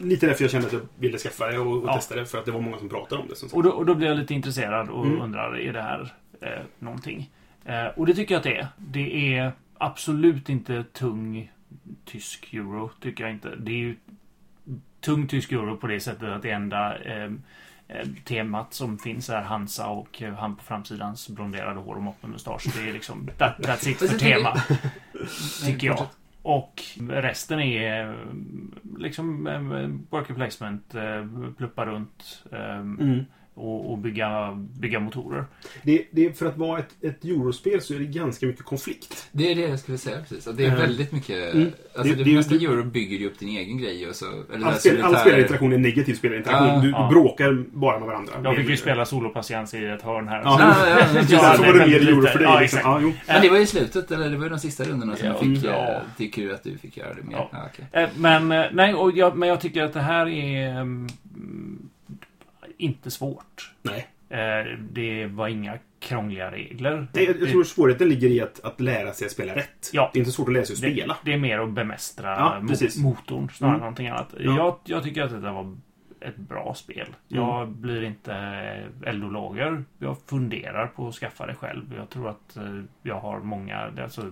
Lite därför jag kände att jag ville skaffa det och, och Ja. testa det. För att det var många som pratade om det. Som. Och då, och då blir jag lite intresserad och Mm. undrar, är det här eh, någonting? Eh, och det tycker jag att det är. Det är absolut inte tung tysk euro, tycker jag inte. Det är ju tung tysk euro på det sättet att det enda eh, temat som finns är Hansa och eh, han på framsidans blonderade hår och mopp med mustasch. Det är liksom, that, that's it för tema. tycker jag. Och resten är eh, liksom eh, worker placement, eh, pluppa runt eh, Mm. Och, och bygga, bygga motorer. Det, det är för att vara ett, ett eurospel så är det ganska mycket konflikt. Det är det jag skulle säga precis. Att det är Eh, väldigt mycket... mm. Alltså Det- det, det- mesta det- euro bygger ju upp din egen grej och så... Eller All, spel, all spelarinteraktion är negativ spelarinteraktion. Ja, du, ja. du bråkar bara med varandra. Jag fick Det- ju spela solopatiens i ett hörn här. Ja, Så- Ja, ja, ja, så det var det är mer euro för dig. Ja, liksom. ja. Men det var ju slutet, eller det var ju de sista rundorna som Ja, du fick ja. eh, till Q att du fick göra det mer. Ja. Ja. okej. Eh, Men, eh, nej, och jag, men jag tycker att det här är mm, inte svårt. Nej. Eh, Det var inga krångliga regler. Nej, jag, tror svårigheten ligger i att, att lära sig att spela rätt. Ja. Det är inte svårt att lära sig att det, spela. det är mer att bemästra Ja, motorn snarare Mm. än någonting annat. Ja. Jag, jag tycker att det var ett bra spel. Jag blir inte eldologer. Jag funderar på att skaffa det själv. Jag tror att eh, jag har många... det Alltså,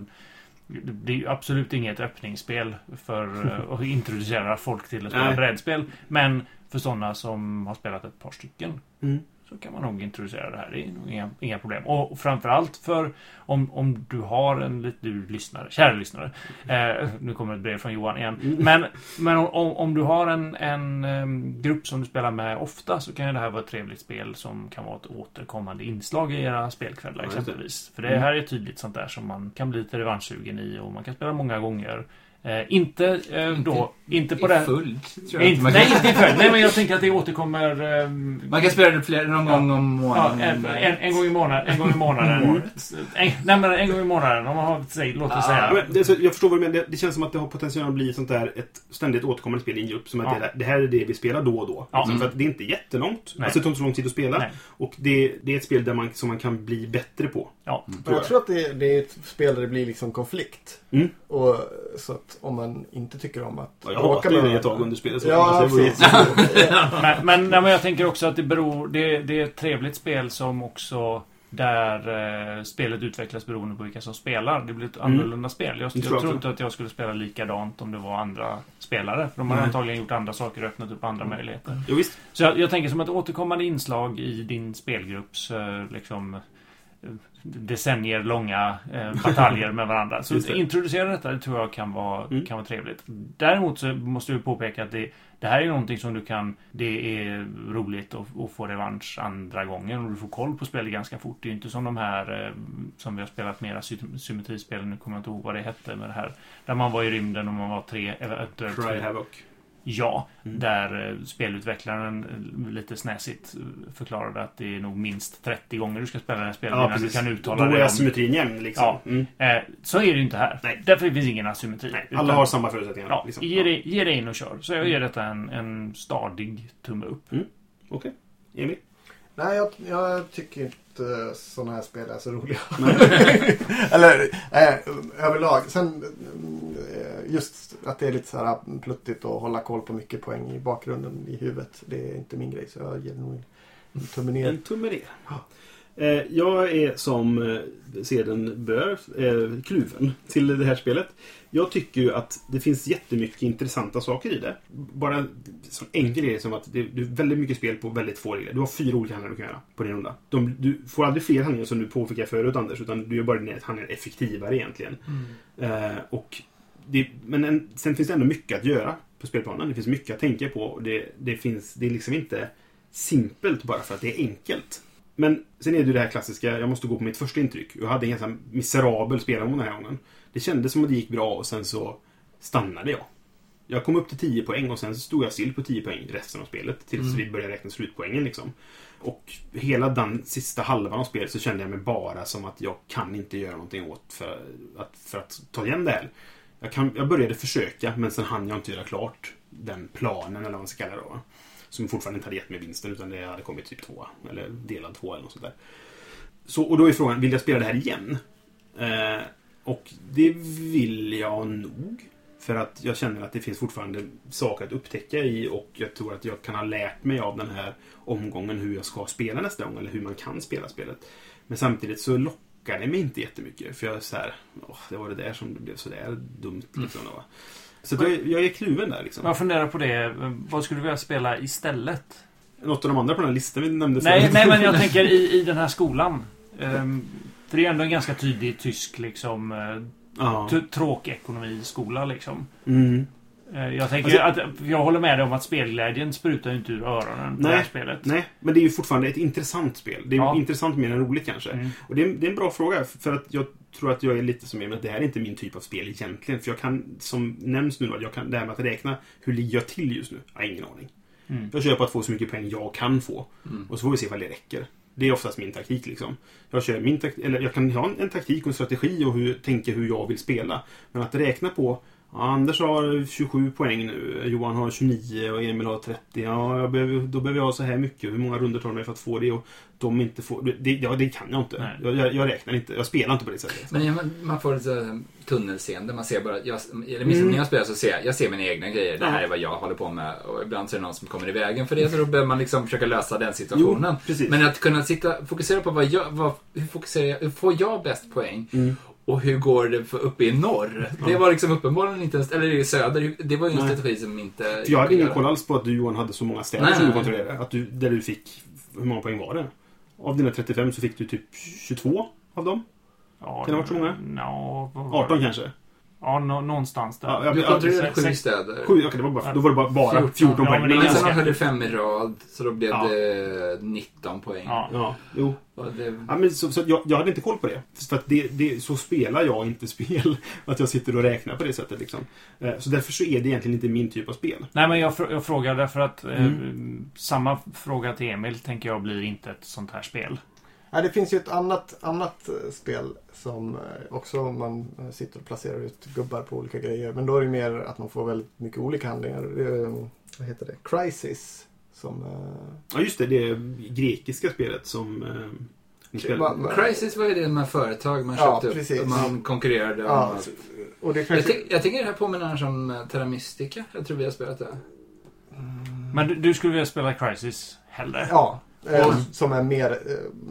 det är ju absolut inget öppningsspel för eh, att introducera folk till att spela brädspel. Men för sådana som har spelat ett par stycken Mm. Så kan man nog introducera det här. Det är nog inga, inga problem. Och framförallt för om, om du har en du lyssnare, kära lyssnare. Eh, nu kommer ett brev från Johan igen. Mm. Men, men om, om du har en, en grupp som du spelar med ofta så kan ju det här vara ett trevligt spel som kan vara ett återkommande inslag i era spelkvällar exempelvis. För det Mm. här är tydligt sånt där som man kan bli lite revanschsugen i och man kan spela många gånger. Eh, inte eh, då, inte på I det... fullt, tror jag Inte, nej, inte i följd. Nej, men jag tänker att det återkommer... ehm, Man kan spela det flera, någon Ja. gång om Ja, månaden. en, en, en gång i månaden. En gång i månaden. en, nej, men en gång i månaden. Om man har, säg, låt oss Ja, säga. Ja, men det, så, jag förstår vad du menar. Det, det känns som att det har potential att bli sånt där ett ständigt återkommande spel i en grupp. Som att Ja. det, det här är det vi spelar då och då. Ja. Liksom, för att det är inte jättelångt. Nej. Alltså det tar inte så lång tid att spela. Nej. Och det, det är ett spel där man, som man kan bli bättre på. Ja. Men jag tror att det, det är ett spel där det blir liksom konflikt. Mm. Och, så om man inte tycker om att Ja, jag hatade det ett tag under spelet. Ja. Men, men, nej, men jag tänker också att det beror... Det, det är ett trevligt spel som också... Där eh, spelet utvecklas beroende på vilka som spelar. Det blir ett Mm. annorlunda spel. Jag, jag tror jag inte att jag skulle spela likadant om det var andra spelare. För de har Nej. antagligen gjort andra saker och öppnat upp andra möjligheter. Jo, visst. Så jag, jag tänker som ett återkommande inslag i din spelgrupps eh, liksom eh, decennier långa eh, bataljer med varandra. Så det. introducera detta det tror jag kan vara, Mm. kan vara trevligt. Däremot så måste vi påpeka att det, det här är någonting som du kan... Det är roligt att, att få revansch andra gången och du får koll på spelet ganska fort. Det är inte som de här eh, som vi har spelat mera sy symmetrispel. Nu kommer jag inte ihåg vad det hette med det här. Där man var i rymden och man var tre, eventuellt Cry tre- Havoc. Ja, Mm. där eh, spelutvecklaren eh, lite snäsigt eh, förklarade att det är nog minst 30 gånger du ska spela det här spelet Ja, innan du precis. kan Då uttala är dig om... asymmetrin jämn liksom. Ja. Mm. Så är det ju inte här. Nej. Därför finns ingen asymmetri. Nej, Utan- alla har samma förutsättningar. Ja, liksom. ge, dig, ge dig in och kör. Så jag ger detta en, en stadig tumme upp. Okej. Emil? Nej, jag, jag tycker inte sådana här spel är så roliga. Eller eh, överlag. Sen eh, just att det är lite så här pluttigt och hålla koll på mycket poäng i bakgrunden i huvudet. Det är inte min grej så jag ger nog en tumme ner. En tumme ner. Eh, jag är som eh, seden bör eh, kluven till det här spelet. Jag tycker ju att det finns jättemycket intressanta saker i det. Bara en sån enkel grej som att det, är väldigt mycket spel på väldigt få regler. Du har fyra olika handlingar du kan göra på din runda. De, du får aldrig fler handlingar som du påfick förut Anders, utan du gör bara dina handlingar effektivare egentligen. Eh, och det, men en, sen finns det ändå mycket att göra på spelplanen. Det finns mycket att tänka på. Det, det, finns, det är liksom inte simpelt bara för att det är enkelt. Men sen är det ju det här klassiska, jag måste gå på mitt första intryck. Jag hade en ganska miserabel spelomgång den här gången. Det kändes som att det gick bra och sen så stannade jag. Jag kom upp till 10 poäng och sen så stod jag still på 10 poäng resten av spelet. Tills vi började räkna slutpoängen liksom. Och hela den sista halvan av spelet så kände jag mig bara som att jag kan inte göra någonting åt för att, för att ta igen det här. Jag, kan, jag började försöka men sen hann jag inte göra klart den planen eller vad man ska kalla det då. Som fortfarande inte hade gett mig vinsten utan det hade kommit typ tvåa. Eller delad tvåa eller något sånt där. Så, och då är frågan, vill jag spela det här igen? Eh, och det vill jag nog. För att jag känner att det finns fortfarande saker att upptäcka i och jag tror att jag kan ha lärt mig av den här omgången hur jag ska spela nästa gång eller hur man kan spela spelet. Men samtidigt så lockar det mig inte jättemycket för jag är så här, åh, det var det där som blev så där dumt liksom. Då. Så jag, jag är kluven där liksom. Jag funderar på det. Vad skulle du vilja spela istället? Något av de andra på den här listan vi nämnde Nej, förut. nej men jag tänker i, i den här skolan. Ehm, för det är ändå en ganska tydlig tysk liksom eh, Ja. t- tråkekonomiskola liksom. Mm. Eh, Jag tänker Alltså- att jag håller med dig om att spelglädjen sprutar ju inte ur öronen på Nej, det här spelet. Nej, men det är ju fortfarande ett intressant spel. Det är Ja. intressant mer än roligt kanske. Mm. Och det är, det är en bra fråga, för att jag tror att jag är lite som er, men det här är inte min typ av spel egentligen. För jag kan, som nämns nu, jag kan, det här med att räkna, hur ligger jag till just nu? Jag har ingen aning. Mm. Jag kör på att få så mycket poäng jag kan få. Och så får vi se ifall det räcker. Det är oftast min taktik liksom. Jag, kör min tak- eller jag kan ha en, en taktik och en strategi och hur, tänka hur jag vill spela. Men att räkna på Anders har 27 poäng nu, Johan har 29 och Emil har 30. Ja, jag behöver, då behöver jag ha så här mycket. Hur många runder tar det mig för att få det? Och de inte får... Det, ja, det kan jag inte. Jag, jag, jag räknar inte. Jag spelar inte på det sättet. Men man- man får lite tunnelseende. Man ser bara, jag, eller minst Mm. när jag spelar så ser jag, jag ser mina egna grejer. Det här är vad jag håller på med. Och ibland så är det någon som kommer i vägen för det. Så då behöver man liksom försöka lösa den situationen. Jo. Men att kunna sitta, fokusera på vad jag, vad, hur fokuserar jag, hur får jag bäst poäng? Mm. Och hur går det för uppe i norr? Det var liksom uppenbarligen inte ens, eller i söder. Det var ju en Nej. strategi som inte... Jag hade ingen koll alls på att du Johan hade så många städer Nej, som du kontrollerade. Att du, där du fick... Hur många poäng var det? Av dina 35 så fick du typ 22 av dem? Ja, Kan det ha varit så många? Var 18 det? kanske? Ja, nå- någonstans där. Ja, jag- Du jag- kontrollerade sju sex- städer. Sju? Okej, det var bara, då var det bara, bara 14, 14, ja, poäng. men det är Men ganska- sen höll du fem i rad, så då blev Ja. det 19 poäng. Ja. Ja, jo. Det, Ja, men så, så jag, jag hade inte koll på det. För att det, det, så spelar jag inte spel. Att jag sitter och räknar på det sättet. Liksom. Eh, Så därför så är det egentligen inte min typ av spel. Nej, men jag, fr- jag frågar därför att eh, Mm. samma fråga till Emil tänker jag blir inte ett sånt här spel. Ja, det finns ju ett annat, annat eh, spel som eh, också man eh, sitter och placerar ut gubbar på olika grejer. Men då är det mer att man får väldigt mycket olika handlingar. Vad heter det? Crisis. Som... Ja, just det. Det grekiska spelet som Crisis var ju det med företag man Ja, köpte precis. upp. Man konkurrerade om Ja, att... och det Jag, kanske... ty- jag tycker det här påminner om Terra Mystica. Jag tror vi har spelat det. Men du, du skulle vilja spela Crisis hellre? Ja, Och- som är mer, eh,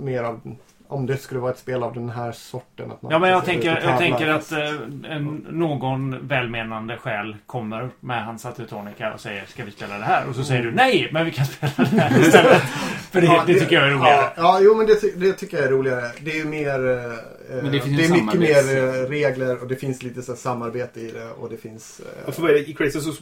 mer av... Om det skulle vara ett spel av den här sorten. Att man Ja, men jag tänker, jag tänker att eh, en, någon välmenande själ kommer med hans Atotonica och säger Ska vi spela det här? Och så säger du Nej, men vi kan spela det här istället. För det, Ja, det tycker jag är roligare. Ja, ja jo men det, det tycker jag är roligare. Det är ju mer... eh, Men det finns det är mycket mer regler och det finns lite så här, samarbete i det och det finns... eh, Och för vad är det? I Crazy så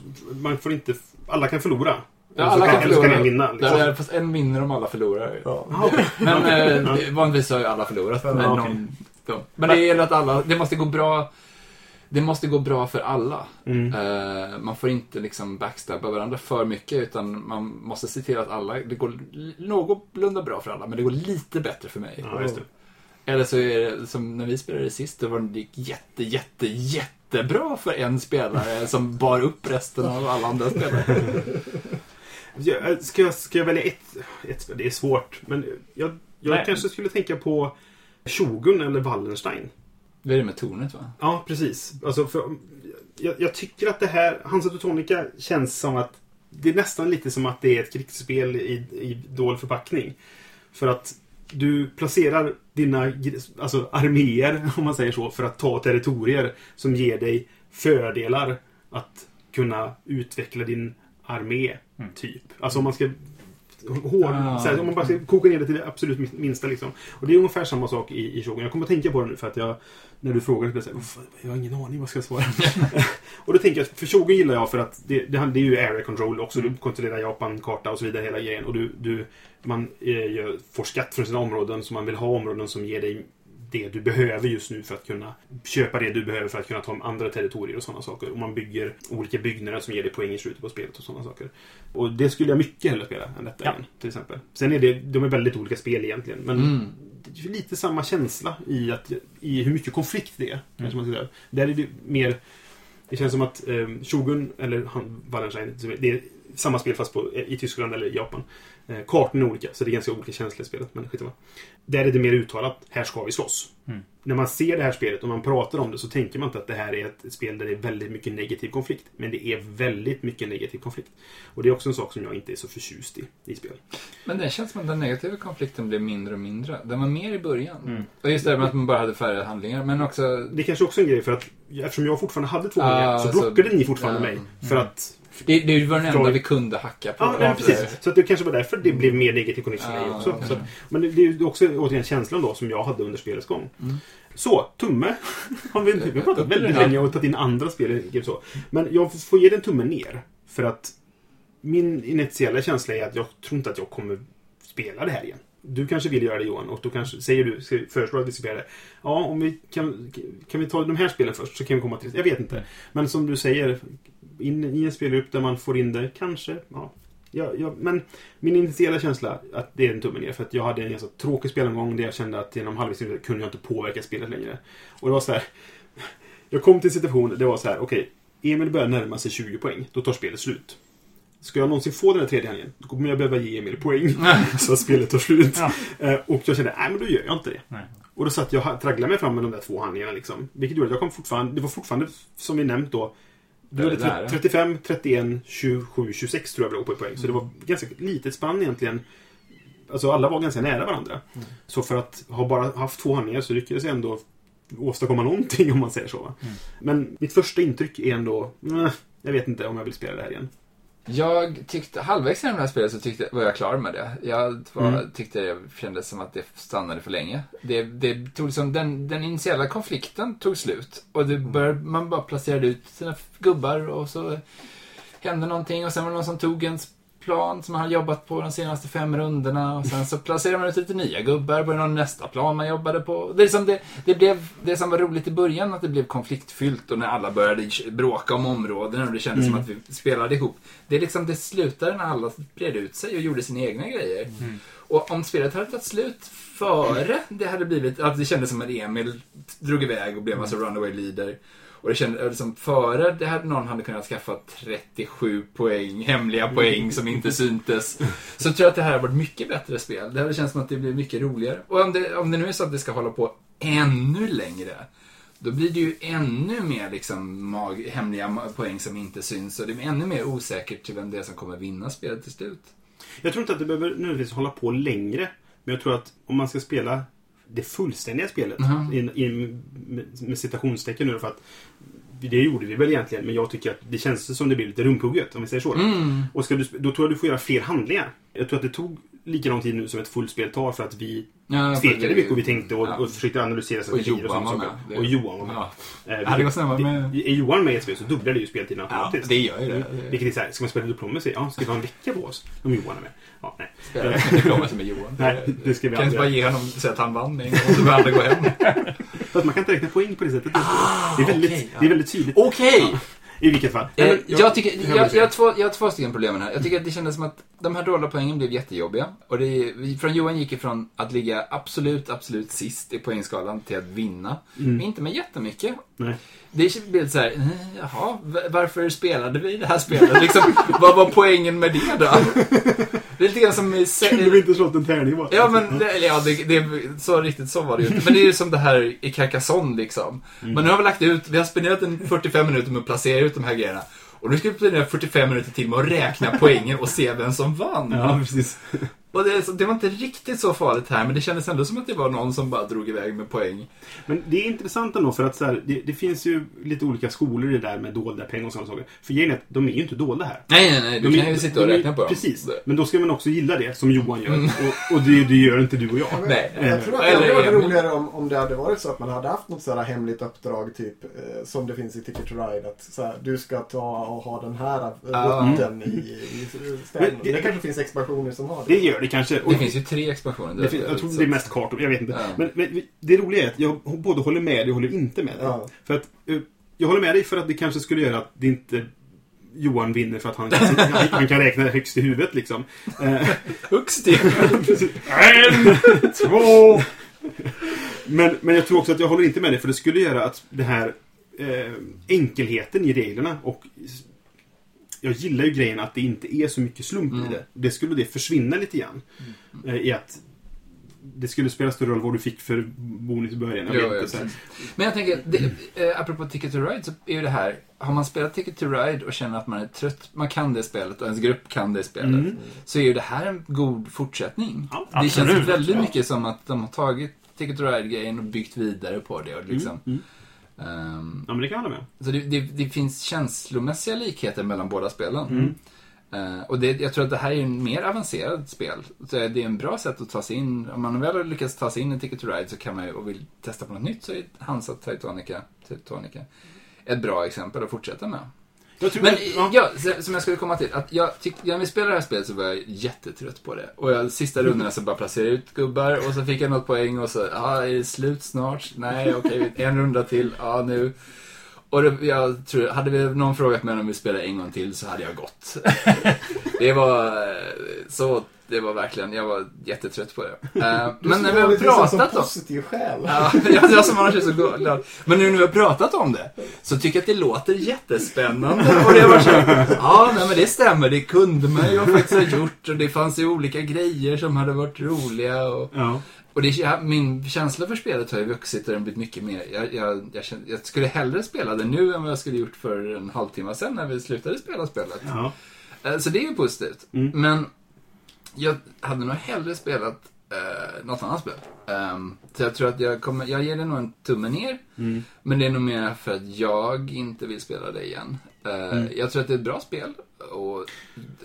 man får inte... Alla kan förlora. Ja, alla kan förlora. en vinna. Liksom. Där är, fast en vinner om alla förlorar. ja. Ah. Men eh, vanligtvis har ju alla förlorat. Ja, men, okej. någon, de, men det gäller att alla, det måste gå bra. Det måste gå bra för alla. Mm. Eh, man får inte liksom backstabba varandra för mycket utan man måste se till att alla, det går någorlunda bra för alla men det går lite bättre för mig. Ja, just det. Eller så är det som när vi spelade sist, då var det gick jätte, jätte, jättebra för en spelare som bar upp resten av alla andra spelare. Ja, Ska jag, ska jag välja ett, ett spel? Det är svårt. Men jag, jag Nej. kanske skulle tänka på Shogun eller Wallenstein. Det är det med tornet va? Ja, precis. Alltså, för, jag, jag tycker att det här, Hansa Teutonica känns som att det är nästan lite som att det är ett krigsspel i, i dold förpackning. För att du placerar dina alltså, arméer, om man säger så, för att ta territorier som ger dig fördelar att kunna utveckla din armé, typ. Alltså om man ska hård, Ah. så här, om man bara ska koka ner det till det absolut minsta liksom. Och det är ungefär samma sak i, i Shogun. Jag kommer att tänka på det nu för att jag, när du frågade, så jag, "Uff, jag har ingen aning vad ska jag svara. och då tänker jag, för Shogun gillar jag för att det, det, det är ju area control också. Du kontrollerar Japan-karta och så vidare, hela grejen. Och du, du, man eh, gör- får skatt från sina områden, så man vill ha områden som ger dig det du behöver just nu för att kunna köpa det du behöver för att kunna ta andra territorier och sådana saker. Och man bygger olika byggnader som ger dig poäng i slutet på spelet och sådana saker. Och det skulle jag mycket hellre spela än detta Ja. igen, till exempel. Sen är det, de är väldigt olika spel egentligen. Men Mm. det är ju lite samma känsla i, att, i hur mycket konflikt det är. Kanske man säga. Där är det mer... Det känns som att eh, Shogun, eller han, Wallenstein, det är samma spel fast på, i Tyskland eller i Japan. Eh, kartorna är olika, så det är ganska olika känslor i spelet. Men skitsamma. Där är det mer uttalat, här ska vi slåss. Mm. När man ser det här spelet och man pratar om det så tänker man inte att det här är ett spel där det är väldigt mycket negativ konflikt. Men det är väldigt mycket negativ konflikt. Och det är också en sak som jag inte är så förtjust i, i spel. Men det känns som att den negativa konflikten blev mindre och mindre. Den var mer i början. Mm. Och just det här med att man bara hade färre handlingar. Men också... Det är kanske också är en grej för att eftersom jag fortfarande hade två Ah, handlingar så så- blockade ni fortfarande ja. mig. För att... Det, det var den enda vi kunde hacka på. Ja, nej, precis. Så att det kanske var därför det blev mer negativ konflikt för mig också. att, men det, det är också återigen känslan då som jag hade under spelets gång. Mm. Så, tumme. Har vi, vi har pratat väldigt länge och tagit in andra spel. Så. Men jag får ge den tummen ner. För att min initiala känsla är att jag tror inte att jag kommer spela det här igen. Du kanske vill göra det Johan och då kanske säger du, föreslår att vi ska spela det. Ja, om vi kan, kan vi ta de här spelen först så kan vi komma till det. Jag vet inte. Men som du säger, in i en spelgrupp där man får in det, kanske. Ja. Ja, ja, men min initiala känsla att det är en tumme ner. För att jag hade en ganska tråkig spelomgång där jag kände att genom halvvägs kunde jag inte påverka spelet längre. Och det var så här. Jag kom till en situation, det var så här, okej. Emil börjar närma sig 20 poäng. Då tar spelet slut. Ska jag någonsin få den här tredje handlingen, då kommer jag behöva ge Emil poäng. så att spelet tar slut. Ja. Eh, Och jag kände, nej men då gör jag inte det. Nej. Och då satt jag och tragglade mig fram med de där två handlingarna liksom. Vilket gjorde att jag kom fortfarande, det var fortfarande som vi nämnt då. Du hade är nära. 35, 31, 27, 26 tror jag låg på i poäng. Så det var ganska litet spann egentligen. Alltså alla var ganska nära varandra. Mm. Så för att ha bara haft två handlingar så lyckades jag ändå åstadkomma någonting om man säger så. Mm. Men mitt första intryck är ändå, "Nej, jag vet inte om jag vill spela det här igen. Jag tyckte, halvvägs i det här spelet så tyckte, var jag klar med det. Jag var, Mm. tyckte det kändes som att det stannade för länge. Det, det tog liksom, den, den initiala konflikten tog slut. Och det bör, man bara placerade ut sina gubbar och så hände någonting. Och sen var det någon som tog en plan som man hade jobbat på de senaste fem rundorna. Och sen så placerade man ut lite nya gubbar på någon nästa plan man jobbade på. Det, är liksom det, det blev det som var roligt i början, att det blev konfliktfyllt och när alla började bråka om områden och det kändes som att vi spelade ihop. Det är liksom, det slutade när alla spred ut sig och gjorde sina egna grejer. Och om spelet hade tagit slut före det hade blivit, att det kändes som att Emil drog iväg och blev alltså runaway leader. Och det kändes liksom före det hade någon hade kunnat skaffa 37 poäng, hemliga poäng som inte syntes. Så tror jag att det här har varit mycket bättre spel. Det hade känts som att det blir mycket roligare. Och om det, om det nu är så att det ska hålla på ännu längre. Då blir det ju ännu mer liksom mag, hemliga poäng som inte syns. Och det är ännu mer osäkert till vem det är som kommer vinna spelet till slut. Jag tror inte att det behöver nödvändigtvis hålla på längre. Men jag tror att om man ska spela det fullständiga spelet, Mhm. in, in, med, citationstecken nu för att det gjorde vi väl egentligen, men jag tycker att det känns som det blir lite rumphugget, om vi säger så. Mm. Och ska du, då tror jag du får göra fler handlingar. Jag tror att det tog lika lång tid nu som ett fullspel tar för att vi Ja, tvekade det- mycket och vi tänkte och, ja. och försökte analysera Och strategier Johan var sånt. Det- Och Johan var med. Ja. Eh, Det hade gått snabbare med- Är Johan med i ett spel så dubblar det ju speltiden Ja, automatiskt. det gör ju det. Vilket är såhär, ska man spela Diplomacy? Ja, ska vi ha en vecka på oss? Om Johan är med. Ja, nej. Spelar inte Diplomacy med Johan. Nej, det ska vi kan inte aldrig bara ge honom, säga att han vann en gång och så behöver han gå hem. För att man kan inte räkna poäng på det sättet. det, är väldigt, ja. det är väldigt tydligt. Okej! I vilket fall. Eh, men jag, tycker, jag jag, jag, har två, jag har två stycken problem här. Jag tycker att det kändes som att de här dolda poängen blev jättejobbiga. Och det, från Johan gick ifrån att ligga absolut, absolut sist i poängskalan till att vinna. Men inte med jättemycket. Nej. Det blev så här, eh, jaha, varför spelade vi det här spelet? Liksom, vad var poängen med det då? Det är lite grann som i... Kunde vi inte slått en tärning bara? Ja, men det, ja, det, det, så riktigt så var det ju inte. Men det är ju som det här i Carcassonne liksom. Men nu har vi lagt ut, vi har spenderat en 45 minuter med att placera ut de här grejerna. Och nu ska vi spendera 45 minuter till med att räkna poängen och se vem som vann. Ja, precis. Och det, det var inte riktigt så farligt här, men det kändes ändå som att det var någon som bara drog iväg med poäng. Men det är intressant ändå för att så här, det, det finns ju lite olika skolor i det där med dolda pengar och sådana saker. För grejen är att de är ju inte dolda här. Nej, nej, nej. Du De är- kan ju sitta och de är- räkna på dem. Precis. Men då ska man också gilla det, som Johan gör. Mm. Och, och det, det gör inte du och jag. Nej. Jag tror att det hade varit roligare om, om det hade varit så att man hade haft något sådär hemligt uppdrag typ eh, som det finns i Ticket to Ride. Att så här, du ska ta och ha den här Ah. rutten i, i städerna. Men det- Det kanske finns expansioner som har det. Det gör det kanske. Och Det finns ju tre expansioner. det finns, jag tror det är mest kartor, jag vet inte. Ja. Men, men det roliga är att jag både håller med dig och håller inte med dig. Ja. För att, eh, jag håller med dig för att det kanske skulle göra att det inte Johan vinner för att han, han, han kan räkna högst i huvudet liksom. Eh, Högst i. En, två. Men, men jag tror också att jag håller inte med dig för det skulle göra att det här eh, enkelheten i reglerna och jag gillar ju grejen att det inte är så mycket slump Mm. i det. Det skulle det försvinna lite grann. Eh, I att det skulle spela större roll vad du fick för bonus i början. Jag ja, precis. Men jag tänker, det, eh, apropå Ticket to Ride så är ju det här, har man spelat Ticket to Ride och känner att man är trött, man kan det spelet och ens grupp kan det spelet, Mm. så är ju det här en god fortsättning. Ja, det absolut. känns väldigt Ja. mycket som att de har tagit Ticket to Ride-grejen och byggt vidare på det. Och liksom, Mm. Ehm, Ja, men det kan jag hålla med så det, det, det finns känslomässiga likheter mellan båda spelen. Mm. Eh, och det, jag tror att det här är en mer avancerad spel. Så det är en bra sätt att ta sig in. Om man väl har lyckats ta sig in i Ticket to Ride så kan man ju, och vill testa på något nytt så är Hansa Teutonica, Teutonica ett bra exempel att fortsätta med. Jag Men att- ja. som jag skulle komma till. Att jag tyck, när vi spelade det här spelet så var jag jättetrött på det. Och jag, sista rundorna så bara placerade ut gubbar och så fick jag något poäng och så, ja, är det slut snart? Nej, okej, en runda till, ja nu. Och det, jag tror, hade vi någon frågat mig om vi spelar en gång till så hade jag gått. det var eh, så, det var verkligen, jag var jättetrött på det. Eh, men när vi har pratat om... positiv själ. Ja, jag, jag som annars är så glad. Men nu när vi har pratat om det så tycker jag att det låter jättespännande. Och det var så ja, nej, men det stämmer. Det kunde man ju faktiskt ha gjort. Och det fanns ju olika grejer som hade varit roliga. Och, Ja. och det, jag, min känsla för spelet har ju vuxit och den blivit mycket mer. Jag, jag, jag, känner, jag skulle hellre spela det nu än vad jag skulle gjort för en halvtimme sedan när vi slutade spela spelet. Ja. Eh, Så det är ju positivt. Mm. Men jag hade nog hellre spelat eh, något annat spel. Ehm, så jag tror att jag kommer, jag ger det nog en tumme ner. Mm. Men det är nog mer för att jag inte vill spela det igen. Eh, Mm. Jag tror att det är ett bra spel. Och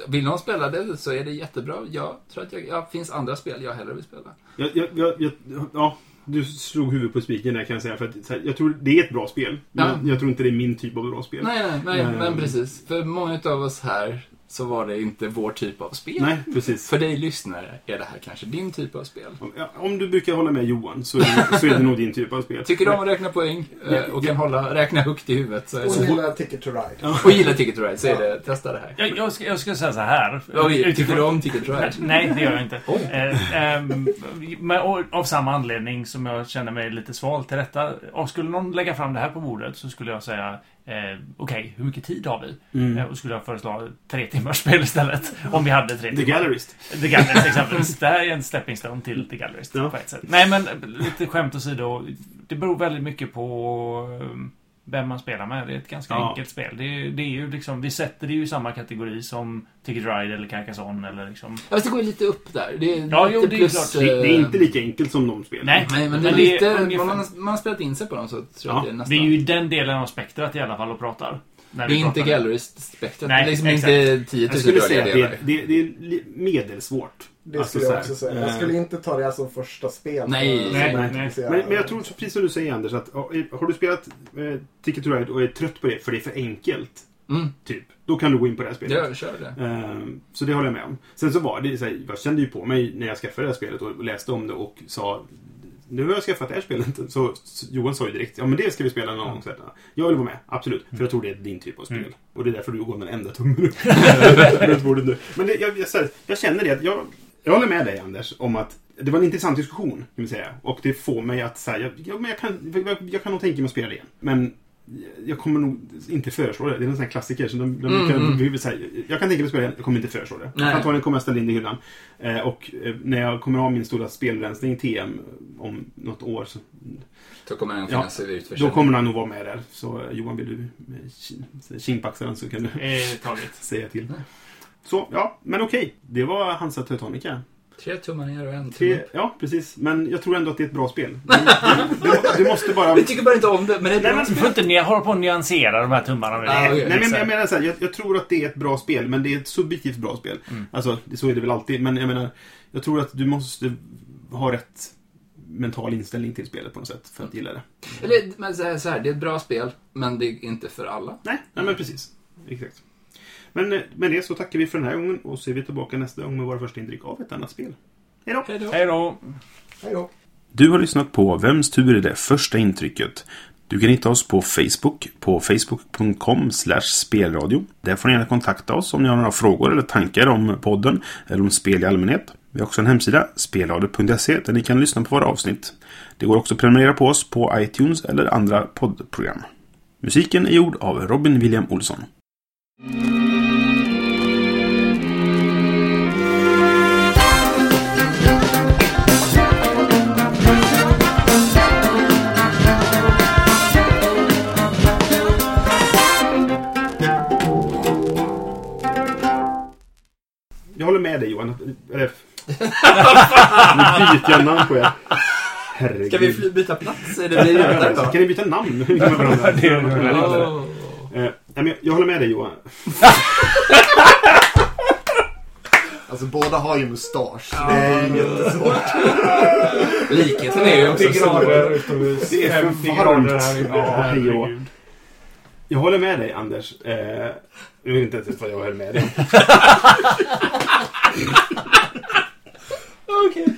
vill någon spela det så är det jättebra. Jag tror att jag, ja, finns andra spel jag hellre vill spela. Jag, jag, jag, jag, ja, du slog huvudet på spiken där kan jag säga. För att, här, jag tror det är ett bra spel. Men Ja. jag, tror inte det är min typ av bra spel. Nej, nej, nej, Ehm. men precis. För många av oss här så var det inte vår typ av spel. Nej, precis. För dig lyssnare är det här kanske din typ av spel. Om- ja, Om du brukar hålla med Johan så är det, så är det nog din typ av spel. Tycker du om att räkna poäng eh, och kan hålla, räkna högt i huvudet så är Och gillar Ticket to Ride. och gillar Ticket to Ride så är det, testa det här. Jag, jag, ska, jag ska säga så här. Oj, tycker du om Ticket to Nej, Ride? Nej, det gör jag inte. Eh, och, av samma anledning som jag känner mig lite sval till detta. Och skulle någon lägga fram det här på bordet så skulle jag säga eh, Okej, hur mycket tid har vi? Mm. Eh, och skulle jag föreslå tre timmars spel istället. Om vi hade tre The timmar. Gallerist. The Gallerist exempelvis. Det här är en stepping stone till The Gallerist Ja. på ett sätt. Nej men lite skämt åsido. Det beror väldigt mycket på eh, vem man spelar med. Det är ett ganska Ja. enkelt spel. Det är, det är ju liksom, vi sätter det ju i samma kategori som Ticket Ride eller Carcassonne eller liksom... Ja, det går lite upp där. Det är Ja, lite jo, det är plus, klart. Det, det är eh, inte lika enkelt som de spelen. Nej. Nej, men det är Men det är lite... ungefär- man, man har spelat in sig på dem så tror Ja, det är nästan... Det är ju i den delen av spektrat i alla fall och pratar. När Det vi är inte pratar. Gallery-spektrat. Det Nej, är liksom exakt. inte 10 000 Jag skulle säga att det, det, det är medelsvårt. Det Alltså, skulle jag också säga. Jag eh, skulle inte ta det här som första spel. Nej, nej, nej. intresserad. Men, men jag tror, precis som du säger Anders, att ja, har du spelat eh, Ticket to Ride och är trött på det för det är för enkelt, Mm, typ, då kan du gå in på det här spelet. jag kör det. Ehm, så det håller jag med om. Sen så var det så här, jag kände ju på mig när jag skaffade det här spelet och läste om det och sa nu har jag skaffat det här spelet. Så så Johan sa ju direkt, ja men det ska vi spela någon gång. Så Jag vill vara med, absolut. För jag tror det är din typ av spel. Mm. Och det är därför du går med en enda tumme upp. Men det, jag, jag, jag känner det att jag, jag håller med dig Anders om att det var en intressant diskussion, kan vi säga. Och det får mig att säga, jag, ja, men jag, kan, jag, jag kan nog tänka mig att spela det igen. Men jag kommer nog inte föreslå det. Det är en sån här klassiker. Så de, de Mm, kan, mm. vi vill säga, jag kan tänka mig att spela det, jag kommer inte föreslå det. Nej. Antagligen kommer jag ställa in det i hyllan. Eh, och eh, när jag kommer ha min stora spelrensning TM om något år så Då kommer den Ja, finnas ut för då kommer han nog vara med där. Så Johan, vill du eh, ki- kindpaxa den så kan du Eh, taget. säga till. Så, ja, men okej. Det var Hansa Teutonica. Tre tummar ner och en tumme Tre, upp. ja, precis. Men jag tror ändå att det är ett bra spel. Du, du, du måste bara... Vi tycker bara inte om det, men det är Nej, bra men- Du får inte hålla på och nyansera de här tummarna. Ah, okej. Nej, men jag menar så här, jag, jag tror att det är ett bra spel, men det är ett subjektivt bra spel. Mm. Alltså, det- så är det väl alltid. Men jag menar, jag tror att du måste ha rätt mental inställning till spelet på något sätt för att gilla det. Eller, men så här, så här, det är ett bra spel, men det är inte för alla. Nej, nej men precis. Exakt. Men eh, med det så tackar vi för den här gången och så är vi tillbaka nästa gång med våra första intryck av ett annat spel. Hej då! Hej då. Hej då! Hej då. Du har lyssnat på Vems tur är det första intrycket? Du kan hitta oss på Facebook på facebook.com spelradio. Där får ni gärna kontakta oss om ni har några frågor eller tankar om podden eller om spel i allmänhet. Vi har också en hemsida, spelradio.se, där ni kan lyssna på våra avsnitt. Det går också att prenumerera på oss på iTunes eller andra poddprogram. Musiken är gjord av Robin William Olsson. Jag håller med dig Johan. Eller... nu byter jag namn på er. Herregud. Ska vi fly- byta plats? Är det blir det Kan ni byta namn? Det är. Eh, men jag- jag håller med dig Johan. Alltså båda har ju mustasch. Det är ju jättesvårt. Likheten är ju också stor. Det är för 50 varmt. grader här inne. Ja, hej och. Herregud. Jag håller med dig Anders. Eh, Jag vet inte ens vad jag höll med om. Okej. Okay.